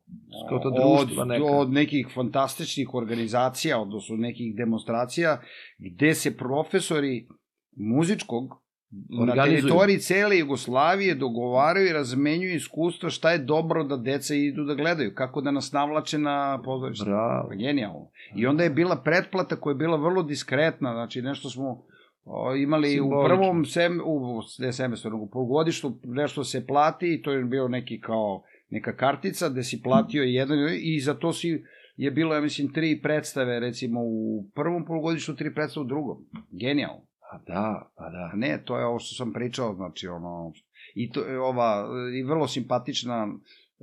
to od, neka. od nekih fantastičnih organizacija, odnosno nekih demonstracija, gde se profesori muzičkog na Organizuju. teritoriji cele Jugoslavije dogovaraju i razmenjuju iskustva šta je dobro da deca idu da gledaju, kako da nas navlače na pozorište. Bravo. Pa Genijalno. I onda je bila pretplata koja je bila vrlo diskretna, znači nešto smo o, imali Simbolično. u prvom sem, u, ne semestru, u polugodištu nešto se plati i to je bio neki kao neka kartica gde si platio jedan i za to si je bilo, ja mislim, tri predstave, recimo u prvom polugodištu, tri predstave u drugom. Genijalno. Pa da, pa da. Ne, to je ovo što sam pričao, znači ono, i to je ova, i vrlo simpatična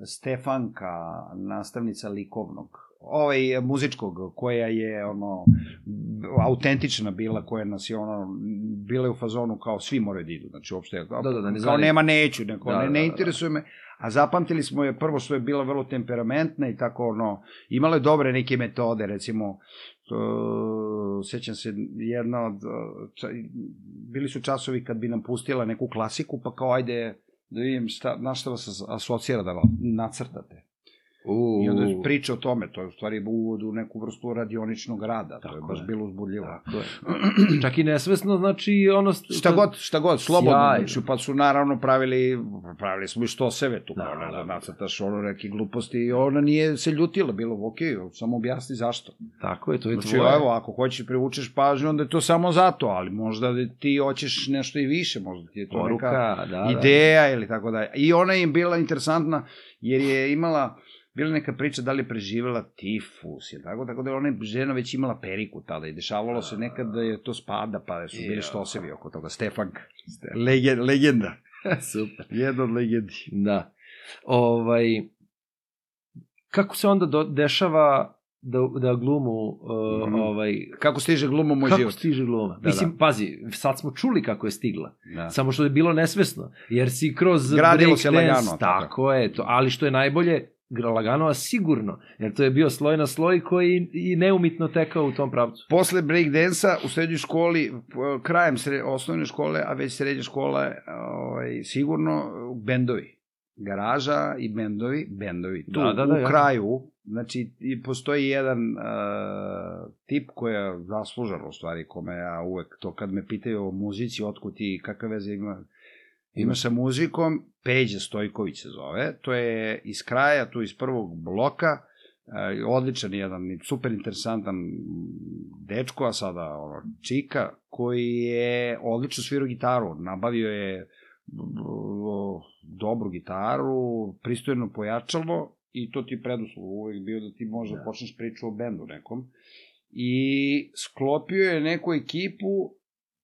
Stefanka, nastavnica likovnog, ovaj muzičkog, koja je ono autentična bila, koja nas je ono bila je u fazonu kao svi moraju da idu, znači uopšte Da, da, da, ne kao nema neću, neko, Da, ne, da, ne da, interesuje me, a zapamtili smo je prvo što je bila vrlo temperamentna i tako ono, imala je dobre neke metode, recimo to, sećam se jedna od, ča, bili su časovi kad bi nam pustila neku klasiku, pa kao ajde da vidim šta, na šta vas asocira da nacrtate. U, I onda priča o tome, to je u stvari uvod u neku vrstu radioničnog rada, to je Tako baš je. bilo uzbudljivo. Tako je. <clears throat> Čak i nesvesno, znači ono... Šta god, šta god, slobodno, Sjajno. znači, pa su naravno pravili, pravili smo i što seve tu, Da, ne znam, da. nacrtaš ono neke gluposti i ona nije se ljutila, bilo ok, samo objasni zašto. Tako je, to je Znači, tvoje. evo, ako hoćeš privučeš pažnju, onda je to samo zato, ali možda da ti hoćeš nešto i više, možda ti je to Poruka, neka da, da. ideja ili tako dalje. I ona je im bila interesantna, jer je imala, bila neka priča da li je preživela tifus, je tako, tako da je ona žena već imala periku tada i dešavalo se nekad da je to spada, pa su bili štosevi oko toga. Stefanka, Lege, legenda, <laughs> Super. jedna od legendi. Da. Ovaj, kako se onda do, dešava da, da glumu uh, Mhm. ovaj, Kako stiže gluma moj kako život? stiže gluma? Da, Mislim, pazi, sad smo čuli kako je stigla. Da. Samo što je bilo nesvesno, jer si kroz Gradilo se lagano, Tako, tako. je, to, ali što je najbolje, gra- lagano, a sigurno, jer to je bio sloj na sloj koji i neumitno tekao u tom pravcu. Posle breakdansa u srednjoj školi, krajem sre, osnovne škole, a već srednje škole, ovaj, sigurno bendovi. Garaža i bendovi, bendovi. Tu, Da, da, da, u ja. kraju, znači, i postoji jedan uh, tip koji je zaslužan, u stvari, kome ja uvek, to kad me pitaju o muzici, otkud ti, kakve veze ima, ima sa muzikom, Peđa Stojković se zove, to je iz kraja, tu iz prvog bloka, E, odličan jedan, super interesantan dečko, a sada ono, čika, koji je odlično svirao gitaru, nabavio je dobru gitaru, pristojno pojačalo i to ti je preduslov uvek bio da ti možda Da. počneš priču o bendu nekom. I sklopio je neku ekipu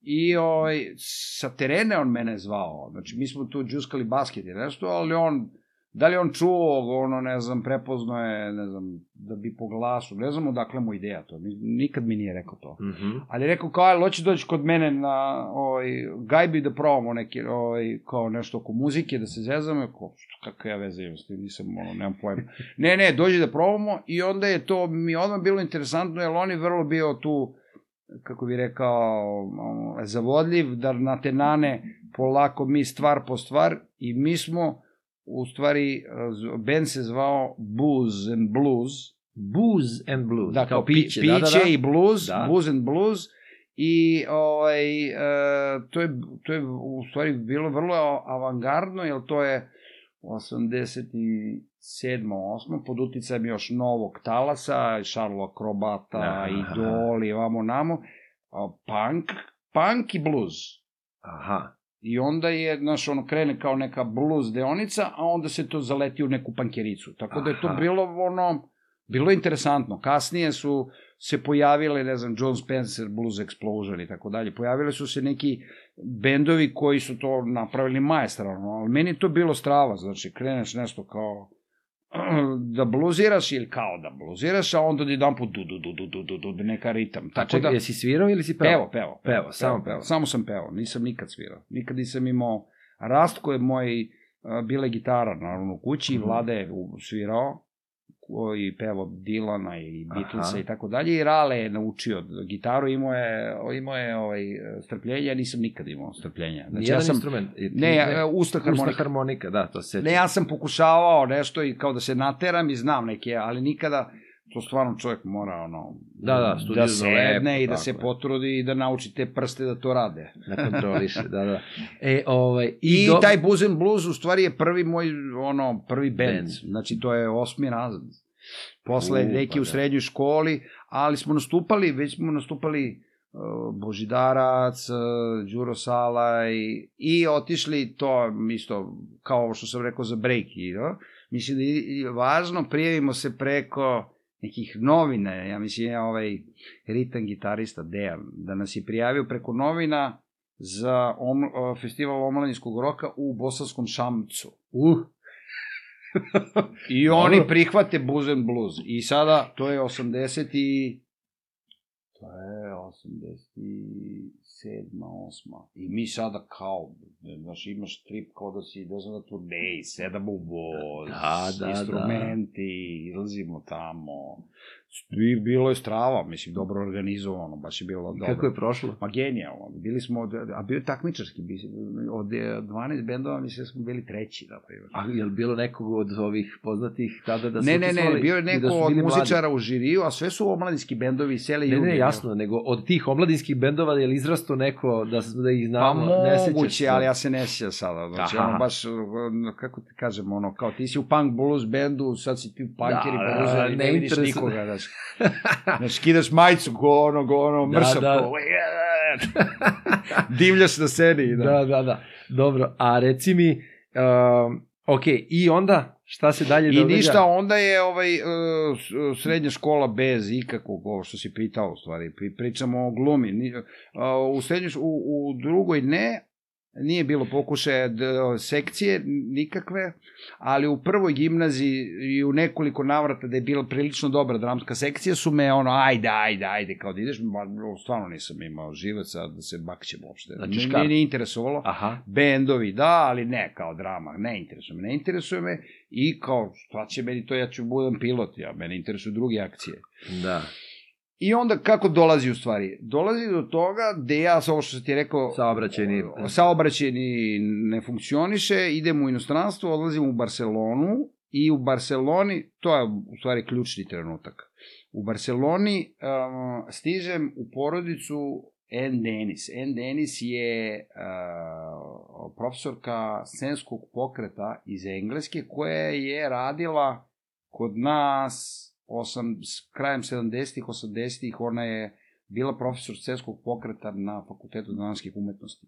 i ovaj, sa terene on mene zvao. Znači, mi smo tu džuskali basket i nešto, ali on Da li on čuo, ono, ne znam, prepoznao je, ne znam, da bi po glasu, ne znam odakle mu ideja to, ni- nikad mi nije rekao to. Mm -hmm. Ali je rekao kao, ali hoće doći kod mene na ovaj, gajbi da probamo neke, ovaj, kao nešto oko muzike, da se zezamo, kao, kakve ja veze imam s tim, nisam, ono, nemam pojma. <laughs> Ne, ne, dođi da probamo i onda je to mi odmah bilo interesantno, jer on je vrlo bio tu, kako bi rekao, zavodljiv, da na te nane polako mi stvar po stvar i mi smo, u stvari, band se zvao Booze and Blues, Booze and blues. da, kao piće, piće da, da, da. i blues, Da. da. booze and blues, i ovaj, e, to, je, to je u stvari bilo vrlo avangardno, jer to je 87. 8. pod uticajem još novog talasa, Šarlo Akrobata, Aha. Idol i vamo namo, punk, punk i blues. Aha. I onda je, znaš, ono, krene kao neka blues deonica, a onda se to zaleti u neku pankericu. Tako da je to Aha. bilo, ono, bilo je interesantno. Kasnije su se pojavile, ne znam, John Spencer, Blues Explosion i tako dalje. Pojavile su se neki bendovi koji su to napravili maestralno, ali meni to bilo strava, znači, kreneš nešto kao <clears throat> da bluziraš ili kao da bluziraš, a onda jedan put du, du, du, du, du, du, du, neka ritam. Tako čekaj, da, jesi svirao ili si peo? Pevo, pevo. Peo, samo peo. Samo sam peo, nisam nikad svirao. Nikad nisam imao... Rastko je moj, bila je gitara, naravno, u kući, mm -hmm. Vlada je svirao, koji pevo Dilana i Beatlesa i tako dalje, i Rale je naučio gitaru, imao je, imao je ovaj, strpljenje, ja nisam nikad imao strpljenja. Znači, Znači, ja sam, instrument. I- ne, ja, usta harmonika. Usta harmonika, da, to se. Ne, ja sam pokušavao nešto i kao da se nateram i znam neke, ali nikada to stvarno čovjek mora ono Da, da, da sedne lepo, i da se je. potrudi i da nauči te prste da to rade. Da kontroliše, da, da. <laughs> E, ovaj, i, I, do... taj Booze and Blues u stvari je prvi moj ono prvi band. Band. Znači to je osmi razred. Posle U, neki pa u da. srednjoj školi, ali smo nastupali, već smo nastupali uh, Božidarac, uh, Đuro Salaj i otišli to isto kao ovo što sam rekao za break i mislim da je važno prijavimo se preko nekih novina, ja mislim ja ovaj ritam gitarista Dejan, da nas je prijavio preko novina za om, festival omladinskog roka u Bosanskom Šamcu. Uh, <laughs> I Dobro. oni prihvate Blues and Blues. I sada, to je 80 i... To je 87. 8. I mi sada kao, znaš, imaš trip kao da si, da znam na turneji, sedamo u voz, Da, da, da. instrumenti, izlazimo tamo, I bilo je strava, mislim, dobro organizovano, baš je bilo dobro. Kako je prošlo? Ma genijalno. Bili smo, od, a bio je takmičarski, od eh, 12 bendova mislim da smo bili treći, na primjer. A je li bilo nekog od ovih poznatih tada da su ne, ne, ne, bio je I da neko su od bili mladi? muzičara u žiriju, a sve su omladinski bendovi iz cele Ne, juge. ne, jasno, nego od tih omladinskih bendova je li izrasto neko da, da ih Pa znamo? ne sećaš moguće, se? ali ja se ne sjećam sada. Znači, Aha. ono baš, kako ti kažem, ono, kao ti si u punk blues bendu, sad si ti u punkeri Da, da, da, blueseri, ne ne, vidiš nikoga, znači. <laughs> Znači, kidaš majicu, go ono, go ono, Da, mršav, da. ko, <laughs> divljaš na sceni, da. Da, da, da. Dobro, a reci mi, um, ok, i onda šta se dalje I događa? ništa, onda je ovaj uh, s- srednja škola bez ikakvog, ovo što si pitao u stvari, pri, pričamo o glumi. U, srednjoj, u, u drugoj ne, nije bilo pokušaja sekcije nikakve, ali u prvoj gimnaziji i u nekoliko navrata da je bila prilično dobra dramska sekcija su me ono, ajde, ajde, ajde, kao da ideš, ma, stvarno nisam imao živaca da se bakćem uopšte. Znači, škart. nije, nije interesovalo Aha, bendovi, da, ali ne kao drama, ne interesuje me, ne interesuje me i kao, šta će meni to, ja ću budem pilot, ja, mene interesuju druge akcije. da. I onda kako dolazi u stvari? Dolazi do toga da ja, ovo što ti rekao, Saobraćajni. saobraćajni ne funkcioniše, idem u inostranstvo, odlazim u Barcelonu i u Barceloni, to je u stvari ključni trenutak, u Barceloni um, stižem u porodicu Ann Dennis. Ann Dennis je uh, profesorka scenskog pokreta iz Engleske koja je radila kod nas osam, krajem 70-ih, 80-ih, ona je bila profesor scenskog pokreta na Fakultetu dramskih umetnosti.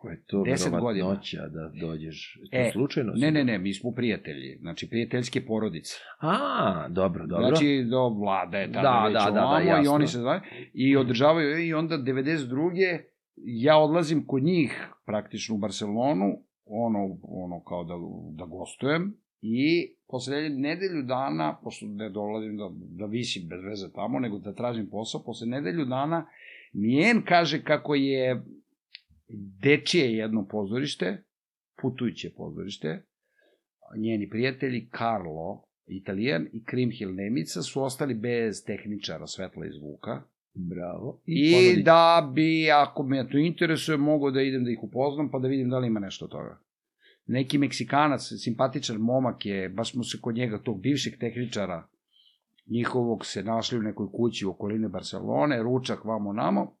Ko je to Deset verovatnoća da dođeš? To E, slučajno? Ne, ne, ne, mi smo prijatelji, znači prijateljske porodice. A, dobro, dobro. Znači, do vlada je tada Da, već da, da, da, ovamo i jasno. oni se znaju i održavaju i onda 92. ja odlazim kod njih praktično u Barcelonu, ono, ono kao da, da gostujem i posle nedelju dana, pošto ne dolazim da, da visim bez veze tamo, nego da tražim posao, posle nedelju dana Mijen kaže kako je dečije jedno pozorište, putujuće pozorište, njeni prijatelji Carlo, italijan, i Krimhil Nemica su ostali bez tehničara svetla i zvuka. Bravo. I ponudi- da bi, ako me to interesuje, mogo da idem da ih upoznam, pa da vidim da li ima nešto od toga. Neki Meksikanac, simpatičan momak je, baš smo se kod njega, tog bivšeg tehničara, njihovog se našli u nekoj kući u okoline Barcelone, ručak vamo namo,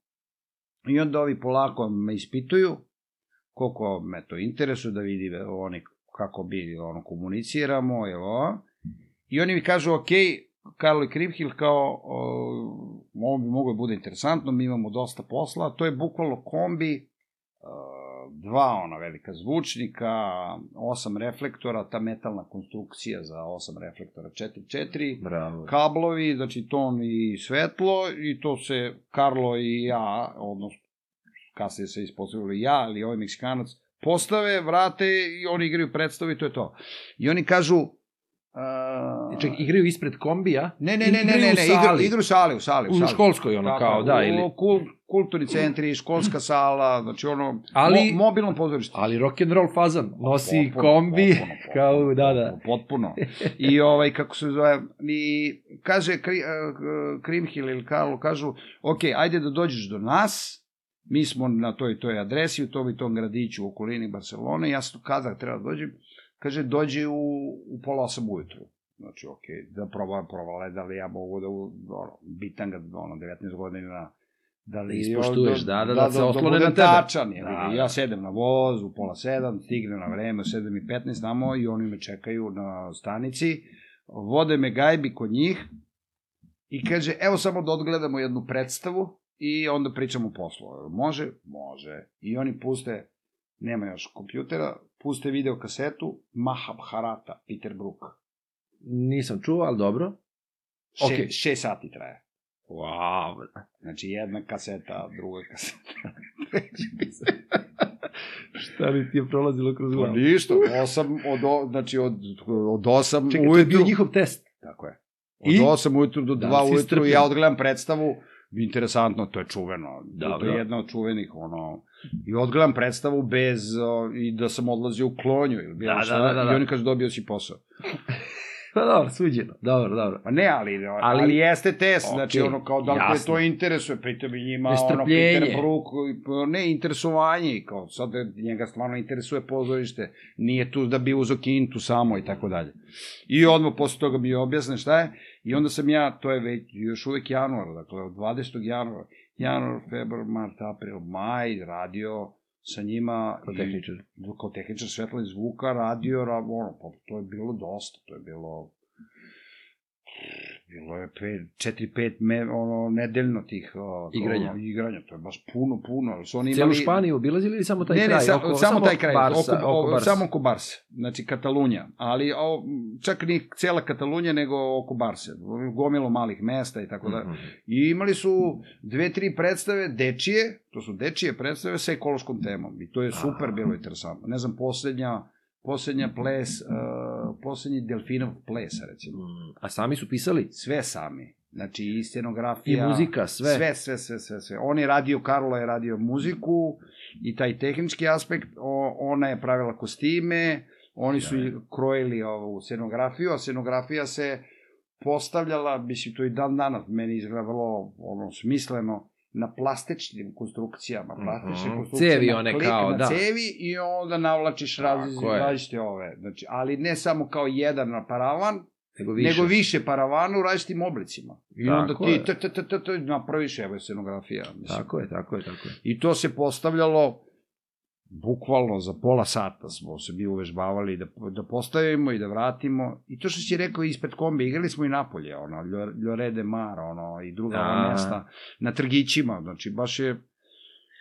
i onda ovi polako me ispituju, koliko me to interesuje, da vidi oni kako bi ono komuniciramo, jel ovo? I oni mi kažu, ok, Karlo i Krivhil kao, ovo bi moglo da bude interesantno, mi imamo dosta posla, to je bukvalno kombi, o, dva ona velika zvučnika, osam reflektora, ta metalna konstrukcija za osam reflektora 4-4, Bravo. kablovi, znači ton i svetlo, i to se Karlo i ja, odnosno kasnije se ispostavilo i ja, ali ovaj Meksikanac, postave, vrate i oni igraju predstavu i to je to. I oni kažu... Uh, Ček, igraju ispred kombija? Ne, ne, ne, ne, Igraju ne, u ne, igru, sali. igru u sali, u sali, u U sali. školskoj, ono, kao, da, ili- Kul, kulturni centri, školska sala, znači ono, Ali- mo, mobilno pozorište. Ali rock and roll fazan. Nosi Potpuno, kombi, potpuno, potpuno, kao, da, da. Potpuno. I ovaj, kako se zove, i kaže Kri, uh, Krimhil ili Karlo, kažu, ok, ajde da dođeš do nas, mi smo na toj toj adresi, u tom i tom gradiću u okolini Barcelone, ja sam kada treba da dođem, kaže, dođi u, u pola osam ujutru. Znači, ok, da probam, probale, da li ja mogu da, ono, bitanga, ono, 19 godina, da li... Ispoštuješ, da, da, da se oslone na tebe. Tačan, je, Da, da, da. ja sedem na voz u pola sedam, stignem na vreme u sedam i petnaest namo i oni me čekaju na stanici, vode me gajbi kod njih i kaže, evo samo da odgledamo jednu predstavu i onda pričamo o poslu. Može? Može. I oni puste, nema još kompjutera, puste video kasetu Mahabharata, Peter Brook. Nisam čuo, ali dobro. Še, Okej. Šest sati traje. Wow. Znači jedna kaseta, druga kaseta. <laughs> Šta li ti je prolazilo kroz Pa glavu? ništa, osam, od, o- znači od, od osam Čekaj, to je bio ujutru. njihov test. Tako je. Od I? 8 ujutru do Da, 2 si ujutru ja odgledam predstavu, interesantno, to je čuveno. To Dobro. je jedna od čuvenih, ono, i odgledam predstavu bez, o, i da sam odlazio u klonju, ili bilo Da, šta, da, da, da, da. i oni kažu dobio si posao. <laughs> Pa dobro, suđeno. Dobro, dobro. Pa ne, ali, ali, Ali- jeste test, Okej, znači ono kao da li to interesuje, pritom i njima ono. Peter Brook, ne interesovanje, kao sad njega stvarno interesuje pozorište, nije tu da bi uzo kintu samo i tako dalje. I odmah posle toga mi je objasne šta je, i onda sam ja, to je već još uvek januar, dakle od 20. januara, januar, februar, mart, april, maj, radio sa njima Kao i- tehničar. kao tehničar svetla i zvuka, radio, ra, ono, pa to je bilo dosta, to je bilo bilo je 4 5 me, ono nedeljno tih o, Igranja. Ono, igranja, to je baš puno puno, ali su oni Celu imali Španiju obilazili ili samo taj ne, kraj? ne, sa, oko, samo, taj kraj, Barsa, oko, oko Barsa. samo oko Barse, znači Katalunja, ali o, čak ni cela Katalunja, nego oko Barse, gomilo malih mesta i tako da. I imali su dve, tri predstave dečije, to su dečije predstave sa ekološkom temom. I to je super bilo interesantno. Ne znam, poslednja, poslednja ples, uh, poslednji Delfinov ples, recimo. Mm, A sami su pisali? Sve sami. Znači, i scenografija. I muzika, sve. Sve, sve, sve, sve. sve. On je radio, Karlo je radio muziku i taj tehnički aspekt, o, ona je pravila kostime, oni su i krojili ovu scenografiju, a scenografija se postavljala, mislim, to i dan danas meni izgleda vrlo ono, smisleno, na plastičnim konstrukcijama, plastične Mhm. konstrukcije, Cevi na one klik, kao, na da. cevi i onda navlačiš različite, ove. Znači, ali ne samo kao jedan na paravan, Nego više. nego više paravana u različitim oblicima. I onda Tako ti je. t, t, t, t, t, napraviš evo scenografija. Mislim. Tako je, tako je, tako je. I to se postavljalo bukvalno za pola sata smo se mi uvežbavali da, da postavimo i da vratimo. I to što si rekao ispred kombi, igrali smo i napolje, ono, Ljo- Lloret de Mar, ono, i druga ova A. mesta, na trgićima, znači baš je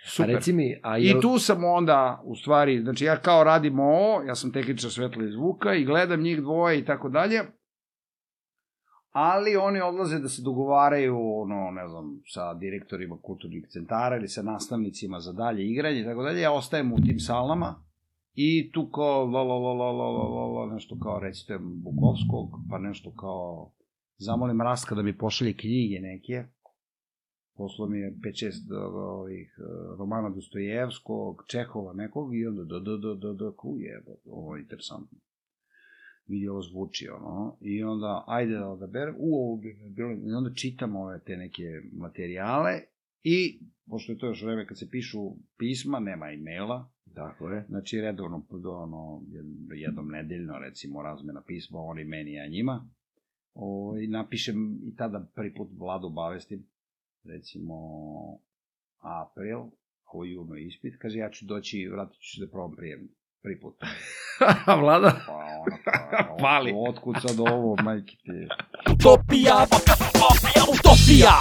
super. A reci mi, a I jel... tu sam onda, u stvari, znači ja kao radim ovo, ja sam tehničar svetla i zvuka i gledam njih dvoje i tako dalje, ali oni odlaze da se dogovaraju, ono, ne znam, sa direktorima kulturnih centara ili sa nastavnicima za dalje igranje i tako dalje, ja ostajem u tim salama i tu kao, la, la, la, la, la, la, la, nešto kao recite Bukovskog, pa nešto kao, zamolim Raska da mi pošalje knjige neke, poslao mi je 5-6 ovih romana Dostojevskog, Čehova nekog i onda do do do do do ku je ovo interesantno. Vidi, ovo zvuči, ono, i onda, ajde da odaberem, u, ovo bi bilo, i onda čitam ove te neke materijale i, pošto je to još vreme kad se pišu pisma, nema e-maila, Tako je. znači redovno, ono, jednom nedeljno, recimo, razmena pisma, oni meni, ja njima, o, i napišem i tada prvi put vladu obavestim, recimo, april, ovo juno ispit, kaže, ja ću doći, vratit ću se da probam prijem, prvi put. Vlada? Pa ono, <laughs> kao, Pali. otkud sad ovo, majke ti. Utopija, utopija, utopija